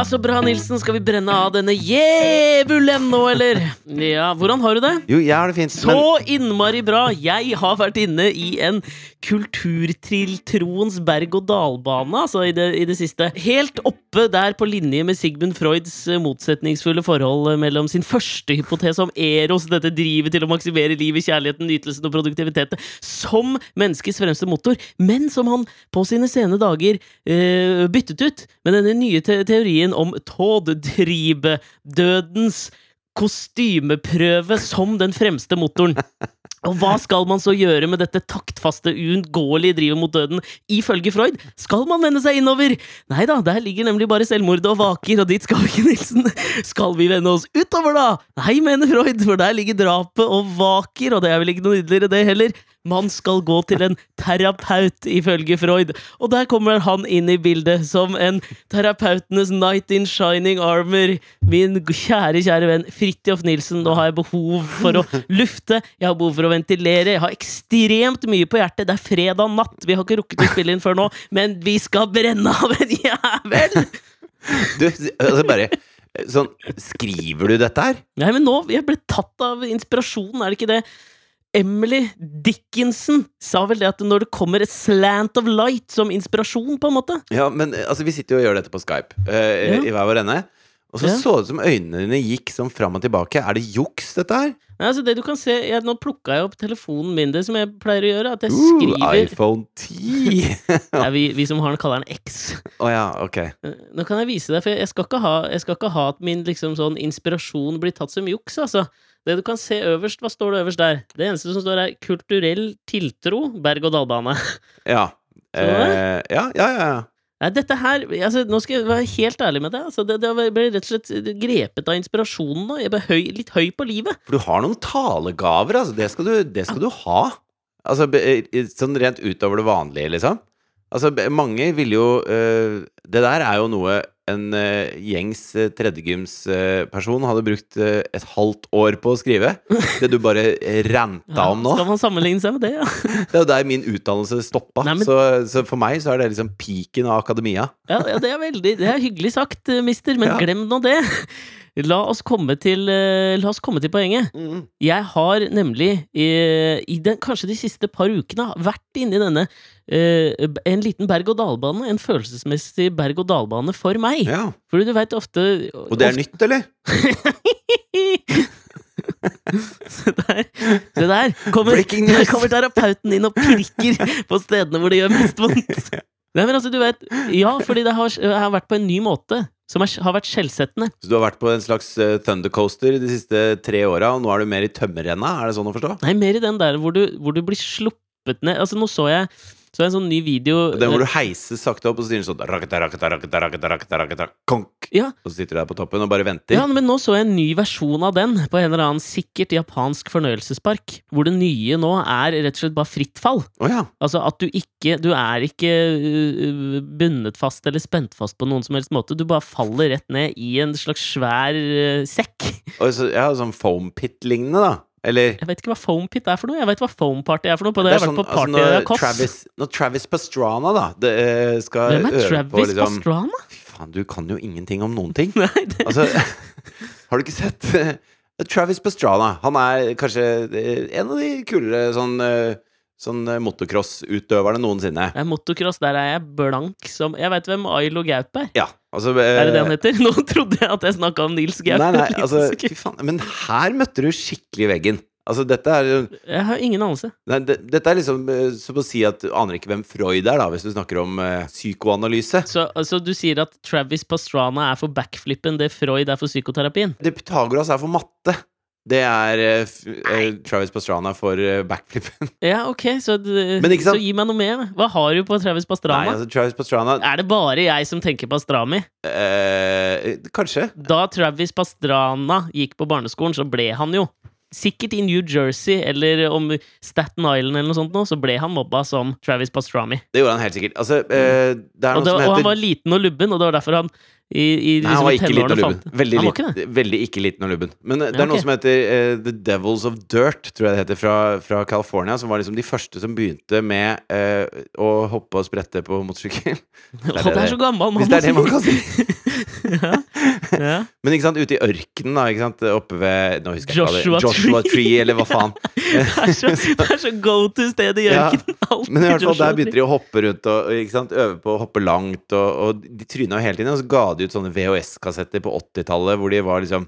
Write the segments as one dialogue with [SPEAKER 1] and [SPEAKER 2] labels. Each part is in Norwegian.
[SPEAKER 1] Ja, så bra, Nilsen. Skal vi brenne av denne djevelen nå, eller? Ja, hvordan har du det?
[SPEAKER 2] Jo, jeg har det fint.
[SPEAKER 1] Så innmari bra! Jeg har vært inne i en kulturtrilltroens berg-og-dal-bane altså i det, i det siste. Helt oppe der på linje med Sigmund Freuds eh, motsetningsfulle forhold mellom sin første hypotese om Eros, dette drivet til å maksimere livet, kjærligheten, nytelsen og produktiviteten, som menneskets fremste motor, men som han på sine sene dager øh, byttet ut med denne nye te teorien om Tådtribe-dødens kostymeprøve som den fremste motoren. Og hva skal man så gjøre med dette taktfaste, uunngåelige drivet mot døden? Ifølge Freud skal man vende seg innover! Nei da, der ligger nemlig bare selvmordet og vaker, og dit skal vi ikke, Nilsen. Skal vi vende oss utover, da? Nei, mener Freud, for der ligger drapet og vaker, og det er vel ikke noe nydeligere, det heller. Man skal gå til en terapeut, ifølge Freud. Og der kommer han inn i bildet som en terapeutenes knight in shining armor. Min kjære, kjære venn Fridtjof Nilsen, nå har jeg behov for å lufte. Jeg har behov for å ventilere. Jeg har ekstremt mye på hjertet. Det er fredag natt. Vi har ikke rukket å spille inn før nå, men vi skal brenne av en jævel!
[SPEAKER 2] Du, altså bare Sånn, skriver du dette her?
[SPEAKER 1] Nei, men nå Jeg ble tatt av inspirasjonen, er det ikke det? Emily Dickinson sa vel det at når det kommer et slant of light som inspirasjon, på en måte
[SPEAKER 2] Ja, men altså, vi sitter jo og gjør dette på Skype uh,
[SPEAKER 1] Ja.
[SPEAKER 2] i hver vår ende. Og så
[SPEAKER 1] Ja.
[SPEAKER 2] så det ut som øynene dine gikk sånn fram og tilbake. Er det juks, dette her?
[SPEAKER 1] Nei, altså det du kan se jeg, Nå plukka jeg opp telefonen min, det som jeg pleier å gjøre. At jeg
[SPEAKER 2] Uh,
[SPEAKER 1] skriver
[SPEAKER 2] iPhone 10!
[SPEAKER 1] ja, vi, vi som har den, kaller den X.
[SPEAKER 2] Oh, ja, ok.
[SPEAKER 1] Eh, Nå kan jeg vise deg, for jeg skal ikke ha, jeg skal ikke ha at min liksom sånn inspirasjon blir tatt som juks, altså. Det du kan se øverst, hva står det øverst der? Det eneste som står, er 'kulturell tiltro', berg-og-dal-bane.
[SPEAKER 2] Ja. Eh, ja, ja, ja. ja.
[SPEAKER 1] Nei, dette her altså, Nå skal jeg være helt ærlig med deg. Altså, det, det ble rett og slett grepet av inspirasjonen nå. Jeg ble høy, litt høy på livet.
[SPEAKER 2] For du har noen talegaver, altså. Det skal du, det skal du ha. Altså, sånn rent utover det vanlige, liksom. Altså, mange vil jo eh, Det der er jo noe en uh, gjengs uh, tredjegymsperson hadde brukt uh, et halvt år på å skrive. Det du bare ranta ja, om nå.
[SPEAKER 1] Skal man sammenligne seg med det, ja?
[SPEAKER 2] Det er jo der min utdannelse stoppa.
[SPEAKER 1] Nei, men-
[SPEAKER 2] så, så for meg så er det liksom piken av akademia.
[SPEAKER 1] Ja, ja, det er veldig Det er hyggelig sagt, eh, mister, men glem nå det. La oss komme til, eh, la oss komme til poenget. Jeg har nemlig eh, i den, kanskje de siste par ukene vært inni denne eh, en liten berg-og-dal-bane. En følelsesmessig berg-og-dal-bane for meg.
[SPEAKER 2] Ja.
[SPEAKER 1] Fordi du veit ofte
[SPEAKER 2] Og det er nytt, eller?
[SPEAKER 1] Se der. Se der. Kommer, der kommer terapeuten inn og pirker på stedene hvor det gjør mest vondt. Nei, men altså, du vet Ja, fordi det har, har vært på en ny måte som er, har vært skjellsettende.
[SPEAKER 2] Så du har vært på en slags uh, thundercoaster de siste tre åra, og nå er du mer i tømmerrenna? Er det sånn å forstå?
[SPEAKER 1] Nei, mer i den der hvor du, hvor du blir sluppet ned Altså, nå så jeg så det er en sånn ny video
[SPEAKER 2] Den hvor du heiser sakte opp, og så sier den sånn rakata, rakata, rakata, rakata, rakata, rakata, konk.
[SPEAKER 1] Ja,
[SPEAKER 2] Og så sitter du der på toppen og bare venter.
[SPEAKER 1] ja, men nå så jeg en ny versjon av den på en eller annen sikkert japansk fornøyelsespark. Hvor det nye nå er rett og slett bare fritt fall.
[SPEAKER 2] Oh, ja.
[SPEAKER 1] Altså at du ikke Du er ikke uh, bundet fast eller spent fast på noen som helst måte. Du bare faller rett ned i en slags svær sekk.
[SPEAKER 2] Så, ja, sånn foam pit-lignende, da. Eller
[SPEAKER 1] Jeg vet ikke hva foam pit er for noe. Jeg vet hva foam party er for noe. På det,
[SPEAKER 2] det
[SPEAKER 1] jeg har
[SPEAKER 2] er
[SPEAKER 1] vært på
[SPEAKER 2] party altså, når
[SPEAKER 1] av
[SPEAKER 2] Travis, når Travis Pastrana, da, det, eh, skal
[SPEAKER 1] Hvem er
[SPEAKER 2] øve
[SPEAKER 1] Travis
[SPEAKER 2] på liksom
[SPEAKER 1] Pastrana?
[SPEAKER 2] Fy faen, du kan jo ingenting om noen ting.
[SPEAKER 1] Nei, det,
[SPEAKER 2] Altså, har du ikke sett eh, Travis Pastrana? Han er kanskje eh, en av de kulere sånn, sånn eh, motocross-utøverne noensinne.
[SPEAKER 1] er motocross. Der er jeg blank som Jeg veit hvem Ailo Gaup er.
[SPEAKER 2] Ja, altså
[SPEAKER 1] Er det det
[SPEAKER 2] eh,
[SPEAKER 1] han heter? Nå trodde jeg at jeg snakka om Nils Gaup.
[SPEAKER 2] Nei, nei, altså. Fy faen. Men her møtte du skikkelig veggen. Altså, dette er
[SPEAKER 1] Jeg har ingen anelse.
[SPEAKER 2] Nei, det, dette er liksom eh, som å si at du aner ikke hvem Freud er, da, hvis du snakker om uh, psykoanalyse.
[SPEAKER 1] Så altså, du sier at Travis Pastrana er for backflippen det Freud er for psykoterapien?
[SPEAKER 2] Det Pythagoras er for matte. Det er uh, eh, Travis Pastrana for backflipen backflippen.
[SPEAKER 1] Ja, ok, så, så gi meg noe mer. Hva har du på Travis
[SPEAKER 2] Nei,
[SPEAKER 1] Pastrana?
[SPEAKER 2] altså Travis Pastrana
[SPEAKER 1] Er det bare jeg som tenker Pastrami?
[SPEAKER 2] Uh, Kanskje.
[SPEAKER 1] Da Travis Pastrana gikk på barneskolen, så ble han jo sikkert i New Jersey eller om Staten Island eller noe sånt, nå, så ble han mobba som Travis Pastrami.
[SPEAKER 2] Det gjorde han helt sikkert. Altså, eh, det er
[SPEAKER 1] Og, det,
[SPEAKER 2] som
[SPEAKER 1] og han var liten og lubben, og det var derfor han i, i
[SPEAKER 2] Nei, han
[SPEAKER 1] liksom,
[SPEAKER 2] var ikke liten og lubben. Veldig,
[SPEAKER 1] Han var ikke
[SPEAKER 2] veldig ikke liten og lubben. Men eh, det
[SPEAKER 1] Ja,
[SPEAKER 2] er noe som heter uh, The Devils of Dirt, tror jeg det heter, fra, fra California. Som var liksom de første som begynte med uh, å hoppe og sprette på motorsykkel.
[SPEAKER 1] det, det er så gammel mann
[SPEAKER 2] Hvis det er det man kan si!
[SPEAKER 1] ja. ja.
[SPEAKER 2] Men ikke sant, ute i ørkenen, da, ikke sant, oppe ved Nå husker
[SPEAKER 1] Joshua
[SPEAKER 2] det Joshua Tree, eller hva faen.
[SPEAKER 1] Det er så, det er så go to sted i
[SPEAKER 2] Ja,
[SPEAKER 1] ørkenen. Alltid
[SPEAKER 2] Men i hvert fall der begynte de å hoppe rundt og ikke sant, øve på å hoppe langt, og, og de tryna jo hele tiden. Og så ga de ut sånne VHS-kassetter på 80-tallet hvor de var liksom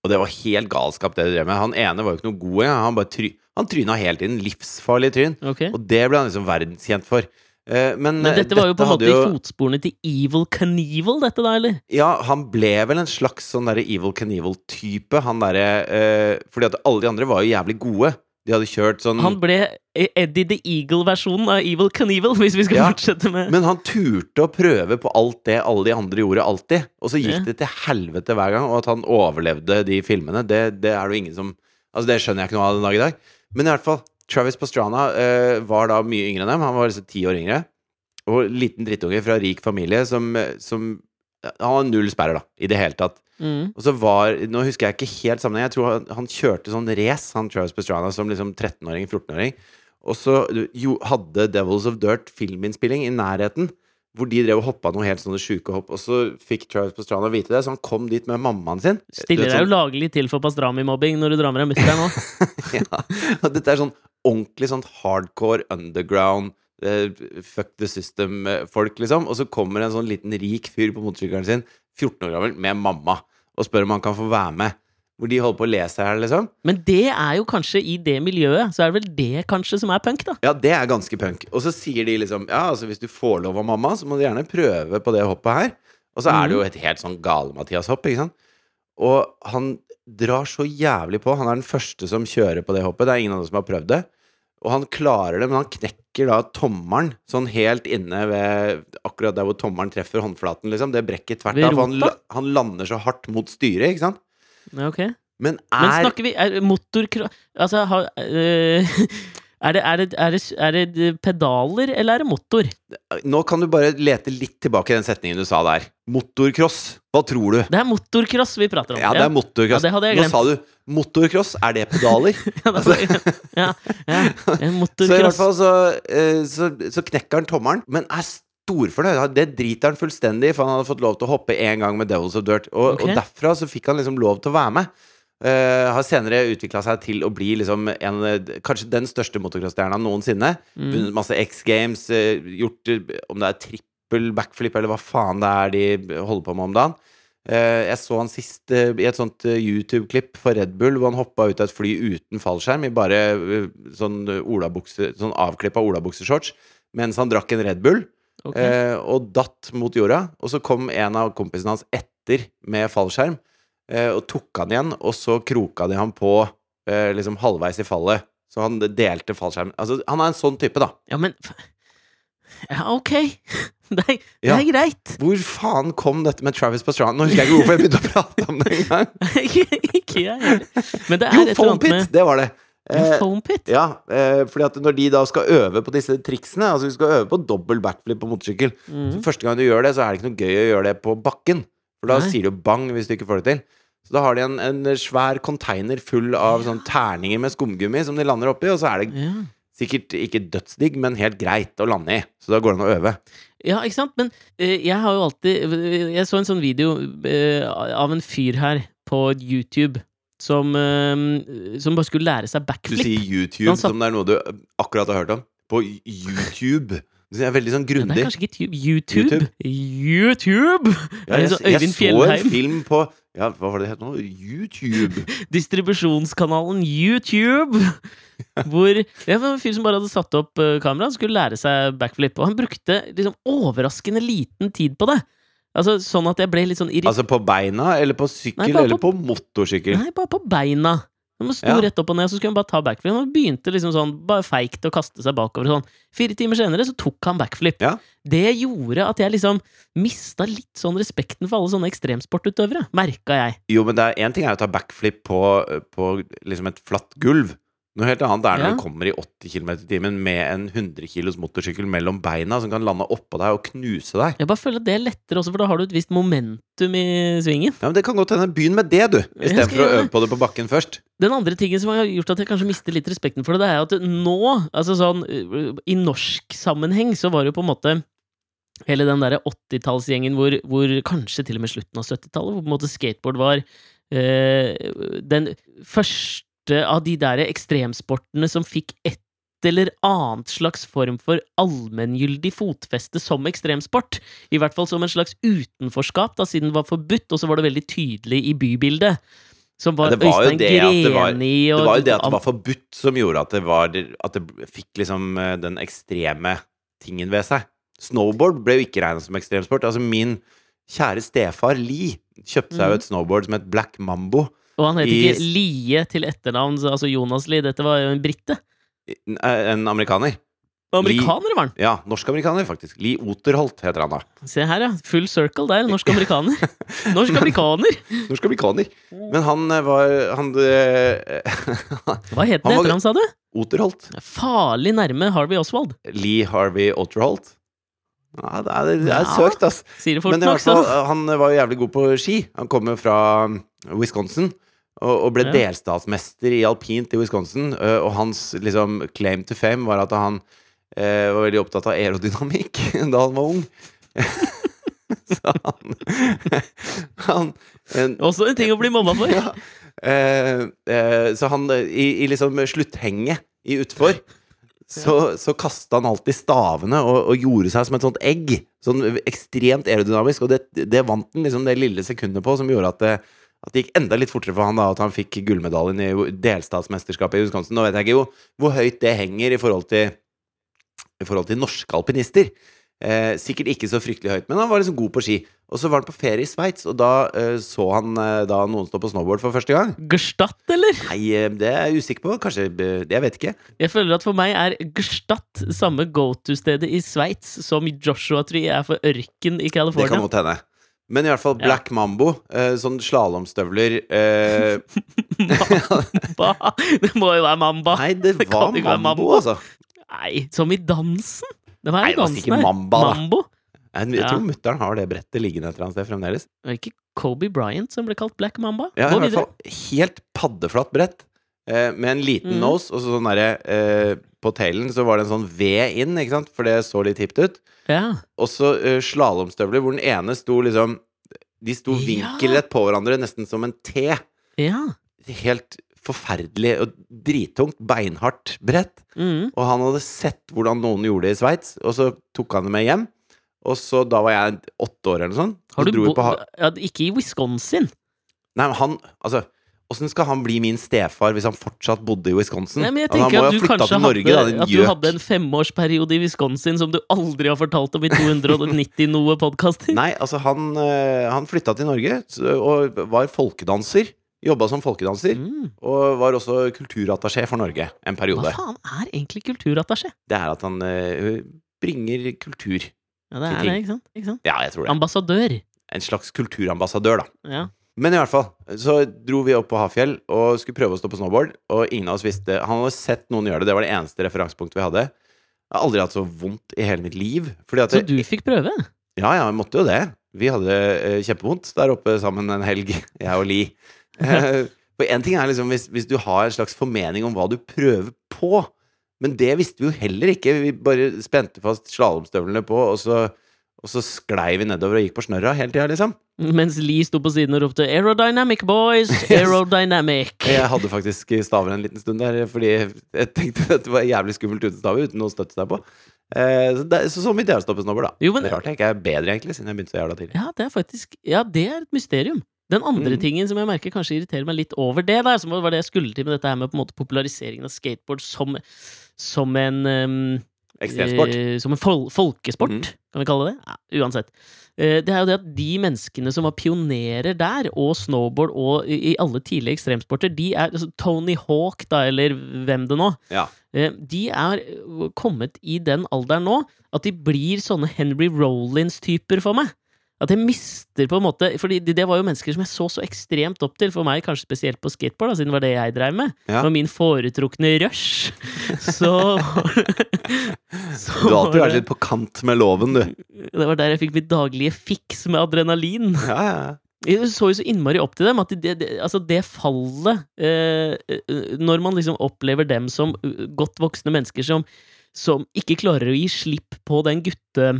[SPEAKER 2] Og det var helt galskap, det de drev med. Han ene var jo ikke noe god engang. Han, try, han tryna hele tiden. Livsfarlig tryn.
[SPEAKER 1] Okay.
[SPEAKER 2] Og det ble han liksom verdenskjent for. Eh, men,
[SPEAKER 1] Men
[SPEAKER 2] eh,
[SPEAKER 1] dette var jo på en måte
[SPEAKER 2] jo...
[SPEAKER 1] i fotsporene til Evil Knievel, dette da, eller?
[SPEAKER 2] Ja, han ble vel en slags sånn derre Evil Knievel-type, han derre eh, Fordi at alle de andre var jo jævlig gode. De hadde kjørt sånn
[SPEAKER 1] Han ble Eddie the Eagle-versjonen av Evil Knievel, hvis vi skal
[SPEAKER 2] Ja,
[SPEAKER 1] fortsette med
[SPEAKER 2] Men han turte å prøve på alt det alle de andre gjorde, alltid. Og så gikk
[SPEAKER 1] Ja.
[SPEAKER 2] det til helvete hver gang. Og at han overlevde de filmene, det, det er det jo ingen som Altså Det skjønner jeg ikke noe av den dag i dag. Men i hvert fall, Travis Pastrana uh, var da mye yngre enn dem. Han var liksom ti år yngre. Og liten drittunge fra rik familie som, som Han har null sperrer, da, i det hele tatt.
[SPEAKER 1] mm.
[SPEAKER 2] Og så var Nå husker jeg ikke helt sammenheng. Jeg tror han, han kjørte sånn race, han Travis Pastrana, som liksom 13-åring, 14-åring. Og så jo, hadde Devils of Dirt filminnspilling i nærheten. Hvor de drev og hoppa noe helt sånne sjuke hopp. Og så fikk Travis Pastrana vite det, så han kom dit med mammaen sin.
[SPEAKER 1] Stiller deg jo laglig til for pastrami-mobbing når du drar med deg mutter'n nå.
[SPEAKER 2] sånn, ja. Og dette er sånn ordentlig sånn hardcore underground uh, fuck the system-folk, liksom. Og så kommer en sånn liten rik fyr på motorsykkelen sin, 14 år gammel, med mamma, og spør om han kan få være med. Hvor de holder på å le seg i liksom.
[SPEAKER 1] Men det er jo kanskje i det miljøet, så er det vel det kanskje som er punk, da.
[SPEAKER 2] Ja, det er ganske punk. Og så sier de liksom Ja, altså hvis du får lov av mamma, så må du gjerne prøve på det hoppet her. Og så er det jo et helt sånn gale-Mathias-hopp, ikke sant. Og han drar så jævlig på. Han er den første som kjører på det hoppet. Det er ingen andre som har prøvd det. Og han klarer det, men han knekker da tommelen sånn helt inne ved Akkurat der hvor tommelen treffer håndflaten, liksom. Det brekker tvert av. For han, han lander så hardt mot styret, ikke sant.
[SPEAKER 1] Ja, ok.
[SPEAKER 2] Men
[SPEAKER 1] Men
[SPEAKER 2] er
[SPEAKER 1] snakker vi er motorkro... Altså, har, øh, er, det, er, det, er, det, er det pedaler, eller er det motor?
[SPEAKER 2] Nå kan du bare lete litt tilbake i den setningen du sa der. Motorcross. Hva tror du?
[SPEAKER 1] Det er motorcross vi prater om.
[SPEAKER 2] Ja, det er motorcross.
[SPEAKER 1] Ja, det
[SPEAKER 2] Nå sa du motorcross. Er det pedaler?
[SPEAKER 1] Ja, det er- ja, ja,
[SPEAKER 2] så i hvert fall så, eh, så, så knekker han tommelen, men er storfornøyd. Det driter han fullstendig i, for han hadde fått lov til å hoppe én gang med Devils of Dirt. Og,
[SPEAKER 1] okay.
[SPEAKER 2] og derfra så fikk han liksom lov til å være med. Uh, har senere utvikla seg til å bli liksom en, kanskje den største motocrossstjerna noensinne.
[SPEAKER 1] Mm.
[SPEAKER 2] Vunnet masse X Games, uh, gjort om det er trippel backflip eller hva faen det er de holder på med om dagen. Eh, jeg så han sist eh, i et sånt eh, YouTube-klipp for Red Bull, hvor han hoppa ut av et fly uten fallskjerm i bare sånn, olabukse, sånn avklippa olabukseshorts mens han drakk en Red Bull, Okay. og datt mot jorda. Og så kom en av kompisene hans etter med fallskjerm, og tok han igjen, og så kroka de han på liksom halvveis i fallet. Så han delte fallskjermen. Altså, han er en sånn type, da.
[SPEAKER 1] Ja, men Ja, ok. Det er, det er greit.
[SPEAKER 2] Hvor faen kom dette med Travis Pastrana? Nå husker jeg ikke hvorfor jeg begynte å prate om det engang.
[SPEAKER 1] ikke jeg heller. Men det er
[SPEAKER 2] Jo,
[SPEAKER 1] et eller
[SPEAKER 2] foam
[SPEAKER 1] annet
[SPEAKER 2] pit!
[SPEAKER 1] med
[SPEAKER 2] Det var det.
[SPEAKER 1] ja,
[SPEAKER 2] Eh,
[SPEAKER 1] Foam pit?
[SPEAKER 2] ja, eh, fordi at når de da skal øve på disse triksene Altså vi skal øve på dobbel backflip på motorsykkel
[SPEAKER 1] Mm.
[SPEAKER 2] så Første gang du gjør det, så er det ikke noe gøy å gjøre det på bakken. For da
[SPEAKER 1] Nei.
[SPEAKER 2] sier du bang hvis du ikke får det til. Så da har de en, en svær container full av sånn terninger med skumgummi som de lander oppi, og så er det
[SPEAKER 1] Ja.
[SPEAKER 2] Sikkert ikke dødsdigg, men helt greit å lande i. Så da går det an å øve.
[SPEAKER 1] Ja, ikke sant? Men eh, jeg har jo alltid Jeg så en sånn video eh, av en fyr her på YouTube som, eh, som bare skulle lære seg backflip.
[SPEAKER 2] Du sier YouTube
[SPEAKER 1] satt...
[SPEAKER 2] som det er noe du akkurat har hørt om. På YouTube. Det er veldig sånn
[SPEAKER 1] Ja, det er kanskje ikke YouTube? YouTube? YouTube!
[SPEAKER 2] Ja,
[SPEAKER 1] er
[SPEAKER 2] jeg,
[SPEAKER 1] sånn
[SPEAKER 2] jeg så en film på Ja, hva var det det het nå? YouTube.
[SPEAKER 1] Distribusjonskanalen YouTube! Hvor det var en fyr som bare hadde satt opp uh, kamera Han skulle lære seg backflip. Og han brukte liksom overraskende liten tid på det. Altså Sånn at jeg ble litt sånn irritert.
[SPEAKER 2] Altså på beina, eller på sykkel,
[SPEAKER 1] Nei, bare
[SPEAKER 2] eller
[SPEAKER 1] på-
[SPEAKER 2] på motorsykkel?
[SPEAKER 1] Nei, bare på beina. Må sto
[SPEAKER 2] Ja.
[SPEAKER 1] rett opp og ned, så skulle han bare ta backflip. Han begynte liksom sånn, bare feigt å kaste seg bakover. Sånn. Fire timer senere så tok han backflip.
[SPEAKER 2] Ja.
[SPEAKER 1] Det gjorde at jeg liksom mista litt sånn respekten for alle sånne ekstremsportutøvere, merka jeg.
[SPEAKER 2] Jo, men det er én ting er å ta backflip på, på liksom et flatt gulv. Noe helt annet er når
[SPEAKER 1] Ja.
[SPEAKER 2] du kommer i 80 km i timen med en 100 kilos motorsykkel mellom beina som kan lande oppå deg og knuse deg.
[SPEAKER 1] Jeg bare føler at det er lettere også, for da har du et visst momentum i svingen.
[SPEAKER 2] Ja, men Det kan godt hende. Begynn med det, du, istedenfor å øve på det på bakken først.
[SPEAKER 1] Den andre tingen som har gjort at jeg kanskje mister litt respekten for det, det er at nå, altså sånn øh, I norsk sammenheng så var det jo på en måte hele den derre 80-tallsgjengen hvor, hvor kanskje til og med slutten av 70-tallet, hvor på en måte skateboard var eh, den første av de der ekstremsportene som fikk et eller annet slags form for allmenngyldig fotfeste som ekstremsport. I hvert fall som en slags utenforskap, da, siden det var forbudt, og så var det veldig tydelig i bybildet. Som var,
[SPEAKER 2] Ja, det var
[SPEAKER 1] Øystein
[SPEAKER 2] det at det var- Det var jo det at det var forbudt som gjorde at det, var, at det fikk liksom eh, den ekstreme tingen ved seg. Snowboard ble jo ikke regnet som ekstremsport. Altså min kjære stefar Lee kjøpte seg jo et snowboard som het Black Mambo.
[SPEAKER 1] Og han het
[SPEAKER 2] i-
[SPEAKER 1] ikke Lie til etternavn, altså Jonas Lie. Dette var jo en brite.
[SPEAKER 2] En amerikaner.
[SPEAKER 1] Amerikaner var han!
[SPEAKER 2] Ja, norsk-amerikaner, faktisk. Lee Oterholt heter han da.
[SPEAKER 1] Se her, ja. Full circle der. Norsk-amerikaner. Norsk-amerikaner!
[SPEAKER 2] Norsk-amerikaner. Men han eh, var Han eh,
[SPEAKER 1] Hva het det etter han, sa du?
[SPEAKER 2] Oterholt.
[SPEAKER 1] Farlig nærme Harvey Oswald.
[SPEAKER 2] Lee Harvey Oterholt. Ja, det er, det er
[SPEAKER 1] Ja.
[SPEAKER 2] søkt, ass.
[SPEAKER 1] Sier det fort
[SPEAKER 2] Men i hvert fall, han var jo jævlig god på ski. Han kommer fra um, Wisconsin. Og, ble
[SPEAKER 1] Ja.
[SPEAKER 2] delstatsmester i alpint i Wisconsin. ø, Og hans liksom claim to fame var at han eh, var veldig opptatt av aerodynamikk da han var ung. Så han, han en,
[SPEAKER 1] Også en ting å bli mobba for.
[SPEAKER 2] ja, eh, eh, Så han i, i liksom slutthenget i utfor så, så kasta han alltid stavene og, og gjorde seg som et sånt egg. Sånn ekstremt aerodynamisk. Og det, det vant han liksom det lille sekundet på, som gjorde at det, at det gikk enda litt fortere for han da at han fikk gullmedaljen i delstatsmesterskapet i Wisconsin. Nå vet jeg ikke hvor, hvor høyt det henger i forhold til, i forhold til norske alpinister. Eh, sikkert ikke så fryktelig høyt, men han var liksom god på ski. Og så var han på ferie i Sveits, og da eh, så han eh, da noen stå på snowboard for første gang.
[SPEAKER 1] Gstadt, eller?
[SPEAKER 2] Nei, eh, det er jeg usikker på. Kanskje eh, Jeg vet ikke.
[SPEAKER 1] Jeg føler at for meg er Gstadt samme go to-stedet i Sveits som Joshua Tree er for ørken i California.
[SPEAKER 2] Det kan godt hende. Men i hvert fall
[SPEAKER 1] Ja.
[SPEAKER 2] Black Mambo. Eh, sånn slalåmstøvler eh,
[SPEAKER 1] Mamba! Det må jo være Mamba.
[SPEAKER 2] Nei, det
[SPEAKER 1] Det
[SPEAKER 2] var Mambo,
[SPEAKER 1] Mambo.
[SPEAKER 2] altså.
[SPEAKER 1] Nei, som i dansen? Det var
[SPEAKER 2] Nei, det var sikkert. Mamba.
[SPEAKER 1] Mambo?
[SPEAKER 2] Jeg, jeg
[SPEAKER 1] Ja.
[SPEAKER 2] tror mutter'n har det brettet liggende et eller annet sted fremdeles.
[SPEAKER 1] Var det ikke Kobe Bryant som ble kalt Black Mamba?
[SPEAKER 2] Ja,
[SPEAKER 1] Gå
[SPEAKER 2] i hvert fall helt paddeflatt brett. Eh, med en liten
[SPEAKER 1] mm.
[SPEAKER 2] nose, og så sånn derre eh, På tailen så var det en sånn V inn, ikke sant? For det så litt hipt ut.
[SPEAKER 1] Ja.
[SPEAKER 2] Og så eh, slalåmstøvler hvor den ene sto liksom De sto
[SPEAKER 1] Ja.
[SPEAKER 2] vinkelrett på hverandre, nesten som en T.
[SPEAKER 1] ja.
[SPEAKER 2] Helt forferdelig og drittungt, beinhardt brett.
[SPEAKER 1] Mm.
[SPEAKER 2] Og han hadde sett hvordan noen gjorde det i Sveits, og så tok han det med hjem. Og så da var jeg åtte år eller noe sånt.
[SPEAKER 1] Har du bo
[SPEAKER 2] på
[SPEAKER 1] ja, Ikke i Wisconsin.
[SPEAKER 2] Nei, men han Altså, åssen skal han bli min stefar hvis han fortsatt bodde i Wisconsin?
[SPEAKER 1] Nei, men jeg
[SPEAKER 2] Altså,
[SPEAKER 1] tenker at du kanskje
[SPEAKER 2] Norge,
[SPEAKER 1] hadde,
[SPEAKER 2] da,
[SPEAKER 1] at du hadde en femårsperiode i Wisconsin som du aldri har fortalt om i 290 noe podkaster.
[SPEAKER 2] Nei, altså, han, eh, han flytta til Norge og var folkedanser. Jobba som folkedanser.
[SPEAKER 1] Mm.
[SPEAKER 2] Og var også kulturattaché for Norge en periode.
[SPEAKER 1] Hva faen er egentlig kulturattaché?
[SPEAKER 2] Det er at han uh, bringer kultur.
[SPEAKER 1] Ja, det er det, ikke sant? Ikke sant?
[SPEAKER 2] Ja, jeg tror det.
[SPEAKER 1] Ambassadør.
[SPEAKER 2] En slags kulturambassadør, da.
[SPEAKER 1] Ja.
[SPEAKER 2] Men i hvert fall, så dro vi opp på Hafjell og skulle prøve å stå på snowboard, og ingen av oss visste Han hadde sett noen gjøre det, det var det eneste referansepunktet vi hadde. Jeg har aldri hatt så vondt i hele mitt liv.
[SPEAKER 1] Så du fikk prøve?
[SPEAKER 2] Ja, ja, jeg måtte jo det. Vi hadde uh, kjempevondt der oppe sammen en helg, jeg og Li. Eh, For én ting er liksom hvis, hvis du har en slags formening om hva du prøver på, men det visste vi jo heller ikke. Vi bare spente fast slalåmstøvlene på, og så, og så sklei vi nedover og gikk på snørra hele tida, liksom.
[SPEAKER 1] Mens Lee sto på siden og ropte 'Aerodynamic, boys! Aerodynamic!'
[SPEAKER 2] Jeg hadde faktisk staver en liten stund der, fordi jeg tenkte at det var jævlig skummelt uten staver, uten noe å støtte seg på. Eh, Så, det, så sånn begynte jeg å stå på da.
[SPEAKER 1] Jo, men-
[SPEAKER 2] det rart jeg ikke er bedre, egentlig, siden jeg begynte så jævla tidlig.
[SPEAKER 1] Ja, det er faktisk Ja, det er et mysterium. Den andre
[SPEAKER 2] Mm.
[SPEAKER 1] tingen som jeg merker kanskje irriterer meg litt over det, der, som var det jeg skulle til med dette her med på en måte populariseringen av skateboard som, som en ehm,
[SPEAKER 2] Ekstremsport.
[SPEAKER 1] eh, som en fol folkesport,
[SPEAKER 2] mm.
[SPEAKER 1] kan vi kalle det. Ja, uansett. Eh, det er jo det at de menneskene som var pionerer der, og snowboard og i, alle tidlige ekstremsporter, de er altså, Tony Hawk, da, eller hvem det nå,
[SPEAKER 2] Ja.
[SPEAKER 1] eh, de er kommet i den alderen nå at de blir sånne Henry Rollins-typer for meg. At jeg mister på en måte Fordi det var jo mennesker som jeg så så ekstremt opp til. For meg kanskje spesielt på skateboard, da, siden det var det jeg drev med.
[SPEAKER 2] Ja.
[SPEAKER 1] Det var min foretrukne rush. Så, så
[SPEAKER 2] Du har alltid vært litt på kant med loven, du.
[SPEAKER 1] Det var der jeg fikk mitt daglige fiks med adrenalin.
[SPEAKER 2] Ja, ja, ja.
[SPEAKER 1] Jeg så jo så innmari opp til dem at det, det, altså det fallet eh, eh, Når man liksom opplever dem som eh, godt voksne mennesker som, som ikke klarer å gi slipp på den gutte,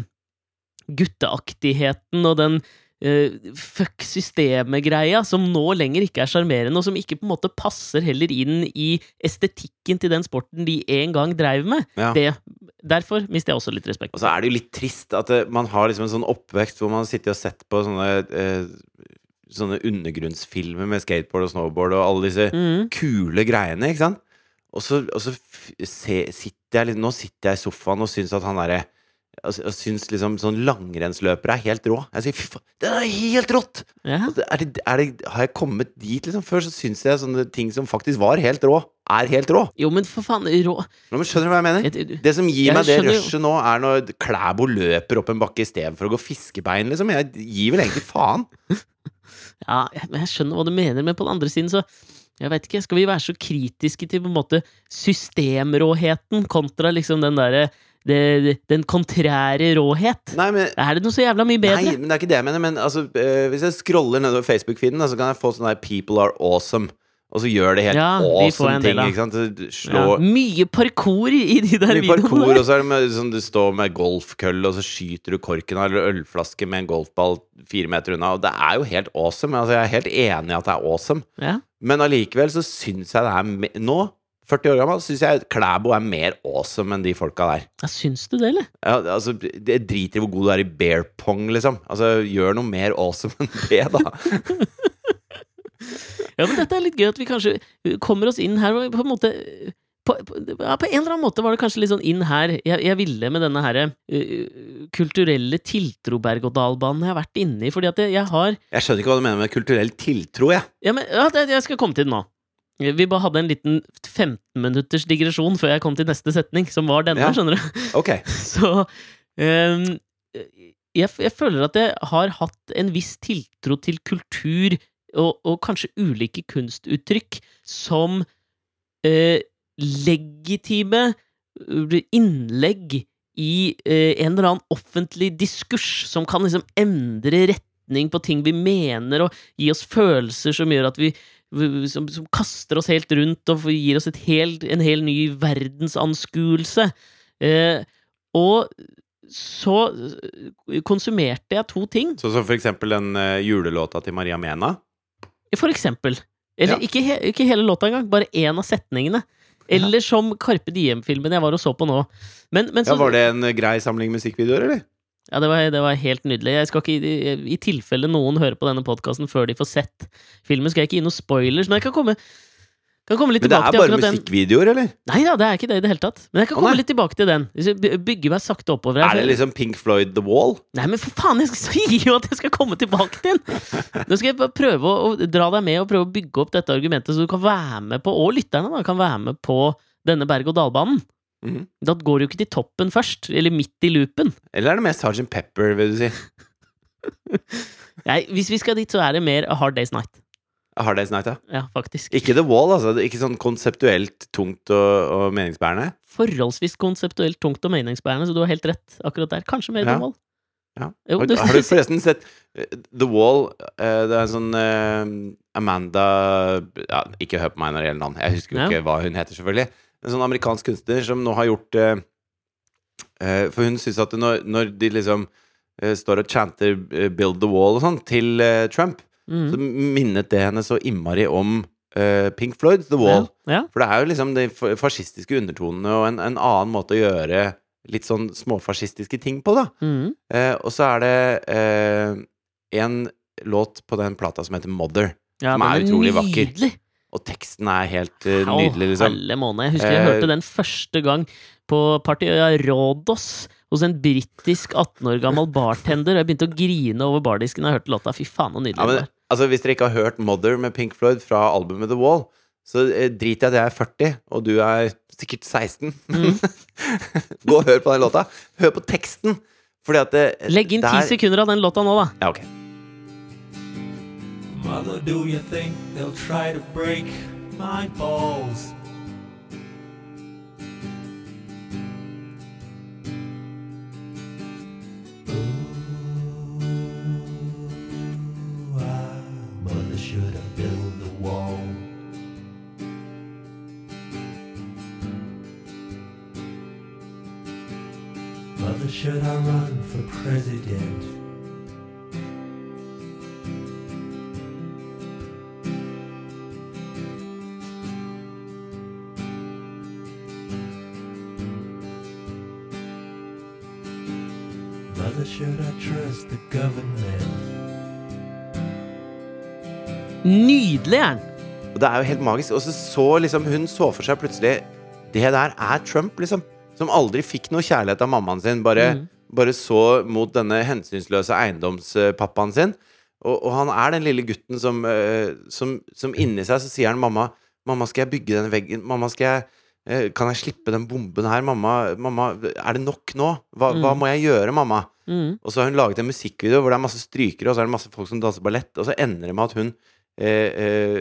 [SPEAKER 1] gutteaktigheten og den uh, fuck systemet-greia, som nå lenger ikke er sjarmerende, og som ikke på en måte passer heller inn i estetikken til den sporten de en gang dreiv med.
[SPEAKER 2] Ja.
[SPEAKER 1] Det, derfor mister jeg også litt respekt.
[SPEAKER 2] Og så er det jo litt trist at uh, man har liksom en sånn oppvekst hvor man sitter og sett på sånne uh, Sånne undergrunnsfilmer med skateboard og snowboard og alle disse
[SPEAKER 1] mm.
[SPEAKER 2] kule greiene, ikke sant? Og så, og så se, sitter jeg litt Nå sitter jeg i sofaen og syns at han derre og, og syns liksom sånn langrennsløpere er helt rå. Jeg sier fy faen, det er helt rått!
[SPEAKER 1] Ja.
[SPEAKER 2] Altså, Er det, er det, har jeg kommet dit, liksom? Før så syns jeg sånne ting som faktisk var helt rå, er helt rå.
[SPEAKER 1] Jo, men for faen, rå
[SPEAKER 2] Nå, men skjønner du hva jeg mener?
[SPEAKER 1] Jeg-
[SPEAKER 2] Det som gir meg det rushet nå, er når Klæbo løper opp en bakke istedenfor å gå fiskebein, liksom. Jeg gir vel egentlig faen.
[SPEAKER 1] Ja, men jeg skjønner hva du mener, men på den andre siden så jeg vet ikke, Skal vi være så kritiske til på en måte systemråheten kontra liksom den derre det, Den kontrære råhet?
[SPEAKER 2] Nei, men
[SPEAKER 1] Er det noe så jævla mye bedre?
[SPEAKER 2] Nei, men det er ikke det jeg mener. Men altså, øh, hvis jeg scroller nedover Facebook-feeden, så kan jeg få sånn der 'People are awesome'. Og så gjør det helt
[SPEAKER 1] Ja,
[SPEAKER 2] awesome ting. Ikke sant? Slå,
[SPEAKER 1] Ja, mye parkour i de der
[SPEAKER 2] mye
[SPEAKER 1] videoene.
[SPEAKER 2] parkour, og så er det med, sånn, du står med golfkølle, og så skyter du korken av eller ølflaske med en golfball fire meter unna. Og det er jo helt awesome. Altså, jeg er helt enig i at det er awesome.
[SPEAKER 1] Ja.
[SPEAKER 2] Men allikevel så syns jeg det er Nå, 40 år gammel, syns jeg Klæbo er mer awesome enn de folka der.
[SPEAKER 1] Jeg syns du det, eller?
[SPEAKER 2] Ja, altså, det driter i hvor god du er i bear pong, liksom. Altså, gjør noe mer awesome enn det, da.
[SPEAKER 1] Ja, men dette er litt gøy at vi kanskje kommer oss inn her og på en måte på, på, ja, på en eller annen måte var det kanskje litt sånn inn her jeg, jeg ville med denne her uh, kulturelle tiltro-berg-og-dal-banen jeg har vært inne i, fordi at jeg, jeg har
[SPEAKER 2] Jeg skjønner ikke hva du mener med kulturell tiltro, jeg.
[SPEAKER 1] Ja, men ja, jeg skal komme til den nå. Vi bare hadde en liten 15 minutters digresjon før jeg kom til neste setning, som var denne,
[SPEAKER 2] Ja.
[SPEAKER 1] skjønner du.
[SPEAKER 2] Ok.
[SPEAKER 1] Så um, jeg, jeg føler at jeg har hatt en viss tiltro til kultur og, og kanskje ulike kunstuttrykk som uh, legitime eh, innlegg i uh, en eller annen offentlig diskurs som kan liksom endre retning på ting vi mener, og gi oss følelser som gjør at vi- som, som kaster oss helt rundt og gir oss helt, en hel ny verdensanskuelse. Eh, og så eh, konsumerte jeg to ting.
[SPEAKER 2] Så som for eksempel den eh, julelåta til Maria Mena.
[SPEAKER 1] For eksempel. Eller
[SPEAKER 2] Ja.
[SPEAKER 1] ikke, he ikke hele låta engang, bare én av setningene. Eller som Carpe Diem-filmen jeg var og så på nå. Men, men så,
[SPEAKER 2] Ja, Var det en eh, grei samling musikkvideoer, eller?
[SPEAKER 1] Ja, det var, det var helt nydelig. Jeg skal ikke, i, I tilfelle noen hører på denne podkasten før de får sett filmen, skal jeg ikke gi noen spoilers, men jeg kan komme, kan komme litt
[SPEAKER 2] Men det
[SPEAKER 1] tilbake
[SPEAKER 2] er
[SPEAKER 1] til
[SPEAKER 2] bare
[SPEAKER 1] akkurat den.
[SPEAKER 2] musikkvideoer, eller?
[SPEAKER 1] Nei da, det er ikke det i det hele tatt. Men jeg kan komme litt tilbake til den. Hvis jeg bygger meg sakte oppover her.
[SPEAKER 2] Er det liksom Pink Floyd The Wall?
[SPEAKER 1] Nei, men for faen, jeg sier jo at jeg skal komme tilbake til den! Nå skal jeg bare prøve å, å dra deg med og prøve å bygge opp dette argumentet, så du kan være med på, og lytterne da, kan være med på denne berg-og-dal-banen.
[SPEAKER 2] Mhm.
[SPEAKER 1] Da går du ikke til toppen først, eller midt i loopen.
[SPEAKER 2] Eller er det mer Sgt. Pepper, vil du si?
[SPEAKER 1] Nei, hvis vi skal dit, så er det mer A Hard Day's Night.
[SPEAKER 2] A Hard Day's Night, ja.
[SPEAKER 1] Ja, faktisk.
[SPEAKER 2] Ikke The Wall, altså. Ikke sånn konseptuelt tungt og, og meningsbærende.
[SPEAKER 1] Forholdsvis konseptuelt tungt og meningsbærende, så du har helt rett akkurat der. Kanskje mer
[SPEAKER 2] Ja.
[SPEAKER 1] The Wall.
[SPEAKER 2] Ja.
[SPEAKER 1] Jo,
[SPEAKER 2] har,
[SPEAKER 1] du-
[SPEAKER 2] har du forresten sett eh, The Wall? eh, det er en sånn uh, Amanda ja, Ikke hør på meg når det gjelder navn. Jeg husker jo ikke hva hun heter, selvfølgelig. En sånn amerikansk kunstner som nå har gjort eh, eh, For hun syns at når, når de liksom eh, står og chanter eh, 'Build the Wall' og sånn til eh, Trump,
[SPEAKER 1] mm.
[SPEAKER 2] så minnet det henne så innmari om eh, Pink Floyds The Wall.
[SPEAKER 1] Ja. ja.
[SPEAKER 2] For det er jo liksom de fa- fascistiske undertonene og en, en annen måte å gjøre litt sånn småfascistiske ting på, da.
[SPEAKER 1] Mm.
[SPEAKER 2] Eh, og så er det eh, en låt på den plata som heter Mother.
[SPEAKER 1] ja
[SPEAKER 2] Som er utrolig vakker. Og teksten er helt
[SPEAKER 1] uh,
[SPEAKER 2] nydelig, liksom.
[SPEAKER 1] Alle måneder. Jeg husker jeg
[SPEAKER 2] Eh,
[SPEAKER 1] hørte den første gang på Partyøya Rådos hos en britisk 18 år gammel bartender. Og Jeg begynte å grine over bardisken da jeg hørte låta. Fy faen, så nydelig
[SPEAKER 2] Ja, men, altså, hvis dere ikke har hørt Mother med Pink Floyd fra albumet The Wall, så eh, drit i at jeg er 40, og du er sikkert 16.
[SPEAKER 1] Mm.
[SPEAKER 2] Gå og hør på den låta. Hør på teksten! Fordi at det,
[SPEAKER 1] Legg inn ti
[SPEAKER 2] der-
[SPEAKER 1] sekunder av den låta nå, da.
[SPEAKER 2] Ja, ok.
[SPEAKER 3] Mother, do you think they'll try to break my balls? Ah. Mother, should I run for president?
[SPEAKER 1] Nydelig er den!
[SPEAKER 2] Og det er jo helt magisk. Og så så liksom Hun så for seg plutselig Det der er Trump, liksom. Som aldri fikk noe kjærlighet av mammaen sin. Bare,
[SPEAKER 1] Mm.
[SPEAKER 2] bare så mot denne hensynsløse eiendomspappaen sin. Og, og han er den lille gutten som, eh, som, som inni seg så sier han mamma Mamma, skal jeg bygge den veggen? Mamma, skal jeg eh, Kan jeg slippe den bomben her? Mamma, mamma er det nok nå? Hva, hva
[SPEAKER 1] Mm.
[SPEAKER 2] må jeg gjøre, mamma?
[SPEAKER 1] Mm.
[SPEAKER 2] Og så har hun laget en musikkvideo hvor det er masse strykere, og så er det masse folk som danser ballett, og så ender det med at hun eh, eh,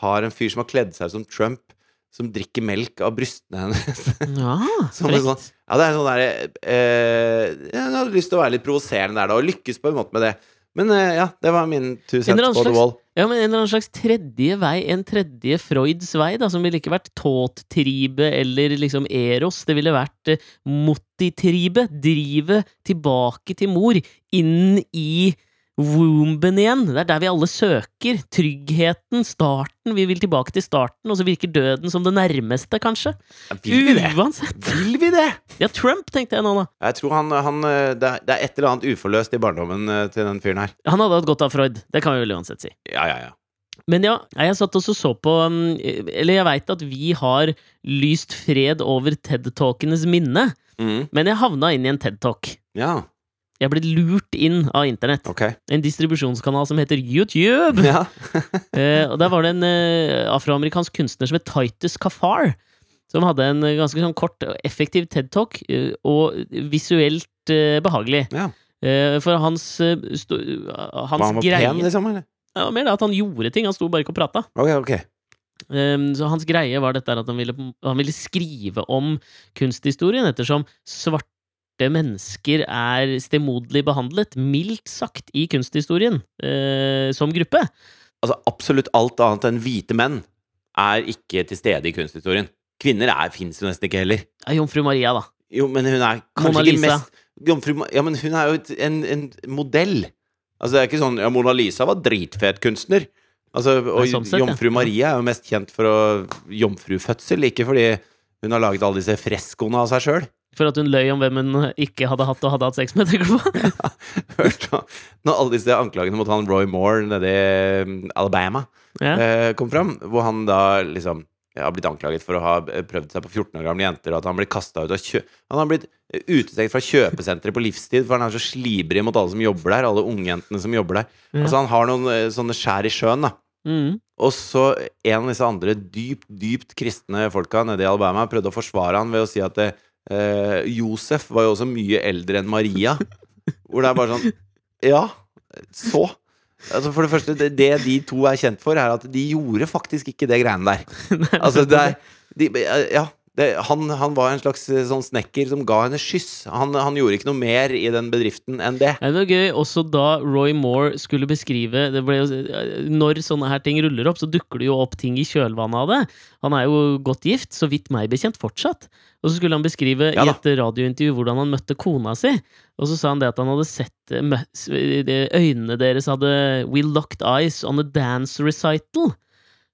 [SPEAKER 2] har en fyr som har kledd seg som Trump, som drikker melk av brystene hennes.
[SPEAKER 1] Ja,
[SPEAKER 2] sånn, ja, det er sånn derre eh, Jeg hadde lyst til å være litt provoserende der, da, og lykkes på en måte med det. Men eh, ja, det var min two cents på the wall.
[SPEAKER 1] Ja, men en eller annen slags tredje vei, en tredje Freuds vei, da, som ville ikke vært tåttribe eller liksom eros. Det ville vært eh, motitribe, drivet tilbake til mor, inn i womben igjen. Det er der vi alle søker. Tryggheten, starten. Vi vil tilbake til starten, og så virker døden som det nærmeste, kanskje.
[SPEAKER 2] Ja, vil vi det?
[SPEAKER 1] Uansett.
[SPEAKER 2] Vil vi det?
[SPEAKER 1] Ja, Trump, tenkte jeg nå, da.
[SPEAKER 2] Jeg tror han, han eh, det, er, det et eller annet uforløst i barndommen eh, til den fyren her.
[SPEAKER 1] Han hadde hatt godt av Freud. Det kan vi vel uansett si.
[SPEAKER 2] Ja, ja, ja.
[SPEAKER 1] Men ja, jeg satt også så på um, Eller jeg veit at vi har lyst fred over TED-talkenes minne,
[SPEAKER 2] Mm.
[SPEAKER 1] men jeg havna inn i en TED-talk.
[SPEAKER 2] Ja,
[SPEAKER 1] Jeg ble lurt inn av internett.
[SPEAKER 2] Okay.
[SPEAKER 1] En distribusjonskanal som heter YouTube.
[SPEAKER 2] Ja.
[SPEAKER 1] Eh, og Der var det en eh, afroamerikansk kunstner som het Titus Kafar. Som hadde en ganske sånn kort og effektiv TED-talk, eh, og visuelt eh, behagelig.
[SPEAKER 2] ja.
[SPEAKER 1] Eh, for hans, sto, hans
[SPEAKER 2] Var han
[SPEAKER 1] greie
[SPEAKER 2] pen, liksom? Eller?
[SPEAKER 1] ja, Mer det at han gjorde ting, han sto bare ikke og prata.
[SPEAKER 2] Ok, ok.
[SPEAKER 1] Um, så hans greie var dette at han ville, han ville skrive om kunsthistorien, ettersom svarte mennesker er stemoderlig behandlet, mildt sagt, i kunsthistorien, eh, som gruppe.
[SPEAKER 2] Altså, absolutt alt annet enn hvite menn er ikke til stede i kunsthistorien. Kvinner er, fins jo nesten ikke heller.
[SPEAKER 1] Ja, Jomfru Maria, da.
[SPEAKER 2] Jo, men hun er kanskje
[SPEAKER 1] Mona
[SPEAKER 2] ikke mest Jomfru Ja, men hun er jo en, en modell. Altså, det er ikke sånn Ja, Mona Lisa var dritfet kunstner. Altså, og
[SPEAKER 1] sånn sett, ja.
[SPEAKER 2] Jomfru Maria er jo mest kjent for å jomfrufødsel, ikke fordi hun har laget alle disse freskoene av seg sjøl.
[SPEAKER 1] For at hun løy om hvem hun ikke hadde hatt og hadde hatt sex med. på?
[SPEAKER 2] Hørte? Når alle disse anklagene mot han Roy Moore nede i mm, Alabama
[SPEAKER 1] Ja.
[SPEAKER 2] eh, kom fram, hvor han da liksom har blitt anklaget for å ha eh, prøvd seg på 14 år gamle jenter, og at han blir kastet ut av kjø... Han har blitt eh, utestengt fra kjøpesenteret på livstid, for han er så slibrig mot alle som jobber der, alle ungjentene som jobber der.
[SPEAKER 1] Ja.
[SPEAKER 2] Altså, han har noen sånne skjær i sjøen, da.
[SPEAKER 1] Mm.
[SPEAKER 2] Og så en av disse andre dypt, dypt kristne folka nede i Alabama prøvde å forsvare han ved å si at eh, Josef var jo også mye eldre enn Maria. Hvor det er bare sånn Ja, så. Altså For det første, det, det de to er kjent for, er at de gjorde faktisk ikke det greiene der. Altså, det er de, Ja. Det, han, han var en slags eh, sånn snekker som ga henne skyss. Han, han gjorde ikke noe mer i den bedriften enn det.
[SPEAKER 1] Det var gøy også da Roy Moore skulle beskrive det ble, jo- Når sånne her ting ruller opp, så dukker det jo opp ting i kjølvannet av det. Han er jo godt gift, så vidt meg bekjent fortsatt. Og så skulle han beskrive
[SPEAKER 2] Ja
[SPEAKER 1] i et radiointervju hvordan han møtte kona si. Og så sa han det at han hadde sett eh, Øynene deres hadde We locked eyes on a dance recital.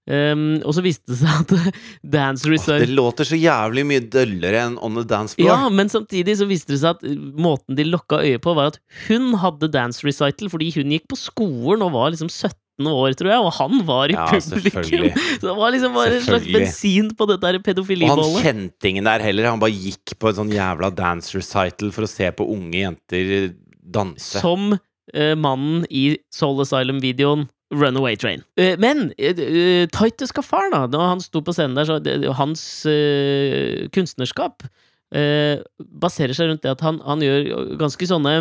[SPEAKER 1] Um, og så viste det seg at dance
[SPEAKER 2] Åh,
[SPEAKER 1] recital
[SPEAKER 2] det låter så jævlig mye døllere enn On the Dance Floor.
[SPEAKER 1] Ja, men samtidig så viste det seg at uh, måten de lokka øyet på, var at hun hadde dance recital fordi hun gikk på skolen og var liksom 17 år, tror jeg, og han var i
[SPEAKER 2] Ja,
[SPEAKER 1] publikum. Så det var liksom bare en slags bensin på dette pedofilibålet.
[SPEAKER 2] Og han kjente ingen der heller. Han bare gikk på en sånn jævla dance recital for å se på unge jenter danse.
[SPEAKER 1] Som uh, mannen i Soul Asylum-videoen Runaway Train. Eh, men uh, Titus Kafar, da, da han sto på scenen der, så det, hans uh, kunstnerskap uh, baserer seg rundt det at han, han gjør ganske sånne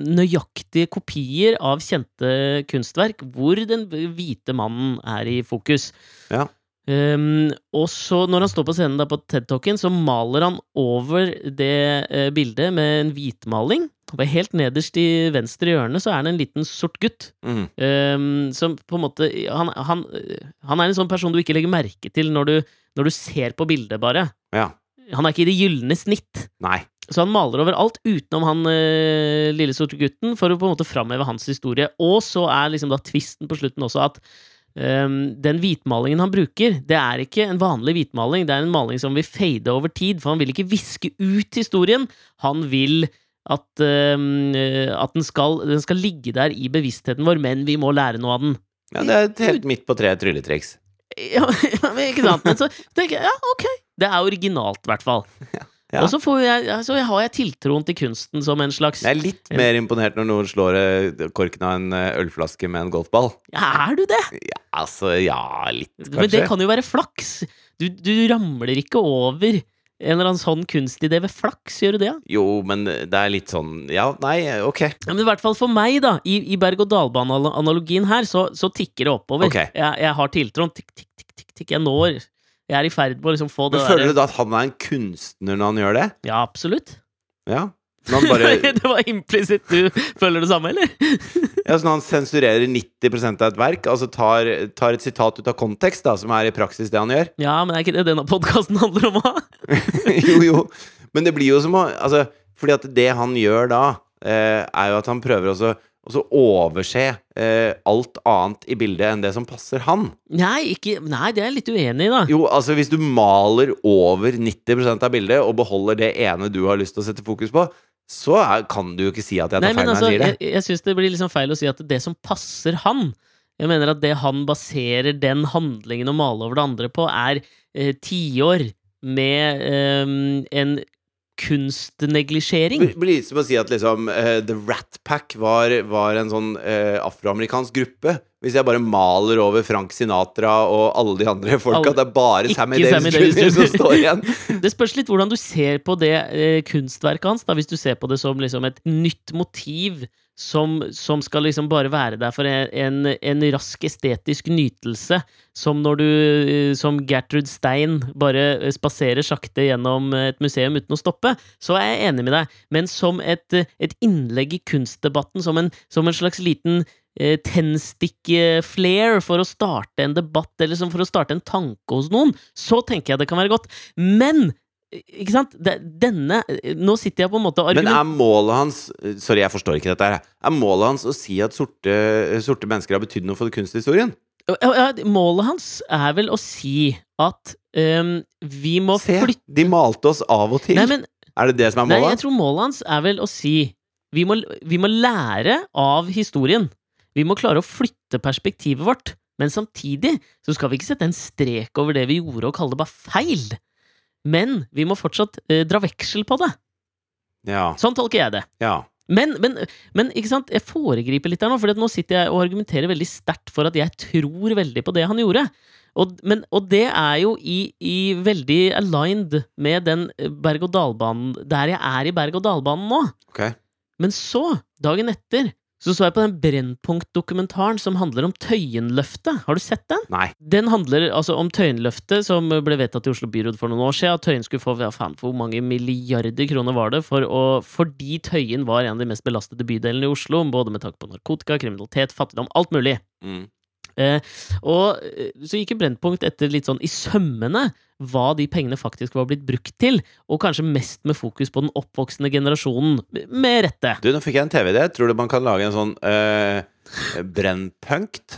[SPEAKER 1] nøyaktige kopier av kjente kunstverk, hvor den hvite mannen er i fokus.
[SPEAKER 2] Ja.
[SPEAKER 1] Um, og så, når han står på scenen da på TED-talken, så maler han over det uh, bildet med en hvitmaling. Og helt nederst i venstre hjørne så er han en liten sort gutt.
[SPEAKER 2] Mm.
[SPEAKER 1] Um, som på en måte han, han, han er en sånn person du ikke legger merke til når du, når du ser på bildet, bare.
[SPEAKER 2] Ja.
[SPEAKER 1] Han er ikke i det gylne snitt.
[SPEAKER 2] Nei.
[SPEAKER 1] Så han maler over alt utenom han uh, lille sorte gutten for å på en måte framheve hans historie. Og så er liksom da tvisten på slutten også at ehm, den hvitmalingen han bruker, det er ikke en vanlig hvitmaling. Det er en maling som vil fade over tid, for han vil ikke viske ut historien. Han vil at, eh, at den, skal, den skal ligge der i bevisstheten vår, men vi må lære noe av den.
[SPEAKER 2] Ja, det er et helt midt på treet trylletriks.
[SPEAKER 1] Ja, men ikke sant? Men så tenker jeg ja, ok. Det er originalt, i hvert fall.
[SPEAKER 2] Ja.
[SPEAKER 1] Og så, får jeg, altså, har jeg tiltroen til kunsten som en slags
[SPEAKER 2] Jeg er litt mer imponert når noen slår eh, korken av en eh, ølflaske med en golfball.
[SPEAKER 1] Ja, er du det?
[SPEAKER 2] Ja, altså, ja, litt, kanskje.
[SPEAKER 1] Men det kan jo være flaks. Du, du ramler ikke over en eller annen sånn kunstidé ved flaks, gjør du det?
[SPEAKER 2] Jo, men det er litt sånn Ja, nei, ok.
[SPEAKER 1] Ja, men i hvert fall for meg, da, i, i berg-og-dal-bane-analogien her, så, så tikker det oppover.
[SPEAKER 2] Ok.
[SPEAKER 1] Jeg, jeg har tiltroen. Tikk, tikk, tikk, tikk, tikk. Jeg når. Jeg er i ferd med å liksom få det
[SPEAKER 2] Men føler du da at han er en kunstner når han gjør det?
[SPEAKER 1] Ja, absolutt.
[SPEAKER 2] Ja. Han bare
[SPEAKER 1] det var implisitt. Du føler det samme, eller?
[SPEAKER 2] Ja, sånn han sensurerer 90% av et verk, altså tar, tar et sitat ut av kontekst, da, som er i praksis det han gjør
[SPEAKER 1] Ja, men er ikke det denne podkasten handler om? da?
[SPEAKER 2] Jo, jo. Men det blir jo som å Altså, fordi at det han gjør da, eh, er jo at han prøver også også overse eh, alt annet i bildet enn det som passer han.
[SPEAKER 1] Nei, ikke, nei, det er jeg litt uenig i, da.
[SPEAKER 2] Jo, altså hvis du maler over 90% av bildet og beholder det ene du har lyst til å sette fokus på, så er, kan du jo ikke si at jeg tar
[SPEAKER 1] Nei,
[SPEAKER 2] feil når
[SPEAKER 1] altså,
[SPEAKER 2] jeg sier
[SPEAKER 1] jeg,
[SPEAKER 2] det.
[SPEAKER 1] jeg syns det blir liksom feil å si at det som passer han Jeg mener at det han baserer den handlingen å male over det andre på, er eh, tiår med eh, en kunstneglisjering.
[SPEAKER 2] Det blir litt som å si at liksom uh, The Rat Pack var, var en sånn uh, afroamerikansk gruppe. Hvis jeg bare maler over Frank Sinatra og alle de andre folka, det er bare Sammy Davis
[SPEAKER 1] Sammy Davis
[SPEAKER 2] Jr. som står igjen.
[SPEAKER 1] Det spørs litt hvordan du ser på det uh, kunstverket hans. Da, hvis du ser på det som liksom et nytt motiv som, som skal liksom bare være der for en, en, rask estetisk nytelse. Som når du, eh, som Gertrud Stein, bare eh, spaserer sakte gjennom et museum uten å stoppe. Så er jeg enig med deg. Men som et, eh, et innlegg i kunstdebatten, som en, som en slags liten eh, tennstick-flair for å starte en debatt, eller for å starte en tanke hos noen, så tenker jeg det kan være godt. Men ikke sant? Denne Nå sitter jeg på en måte og
[SPEAKER 2] Men er målet hans Sorry, jeg forstår ikke dette her. Er målet hans å si at sorte, sorte mennesker har betydd noe for kunsthistorien?
[SPEAKER 1] Målet hans er vel å si at um, vi må
[SPEAKER 2] Se,
[SPEAKER 1] flytte
[SPEAKER 2] de malte oss av og til.
[SPEAKER 1] Nei, men
[SPEAKER 2] er det det som er
[SPEAKER 1] Nei, jeg tror målet hans er vel å si vi må, vi må lære av historien. Vi må klare å flytte perspektivet vårt. Men samtidig så skal vi ikke sette en strek over det vi gjorde, og kalle det bare feil. Men vi må fortsatt eh, dra veksel på det.
[SPEAKER 2] Ja.
[SPEAKER 1] Sånn tolker jeg det.
[SPEAKER 2] ja.
[SPEAKER 1] Men, men, men ikke sant? jeg foregriper litt her nå, for nå sitter jeg og argumenterer veldig sterkt for at jeg tror veldig på det han gjorde. Og, men, og det er jo i, i veldig aligned med den berg-og-dal-banen Der jeg er i berg-og-dal-banen nå.
[SPEAKER 2] Okay.
[SPEAKER 1] Men så, dagen etter, så så jeg på den Brennpunkt-dokumentaren som handler om Tøyenløftet. Har du sett den?
[SPEAKER 2] Nei.
[SPEAKER 1] Den handler altså om Tøyenløftet, som ble vedtatt i Oslo byråd for noen år siden. At Tøyen skulle få ja, faen, hvor mange milliarder kroner var det? For å, fordi Tøyen var en av de mest belastede bydelene i Oslo, både med tanke på narkotika, kriminalitet, fattigdom, alt mulig.
[SPEAKER 2] Mm.
[SPEAKER 1] Eh, og eh, så gikk Brennpunkt etter litt sånn i sømmene hva de pengene faktisk var blitt brukt til, og kanskje mest med fokus på den oppvoksende generasjonen, med rette.
[SPEAKER 2] Du, nå fikk jeg en TV-idé. Tror du man kan lage en sånn øh, brennpunkt?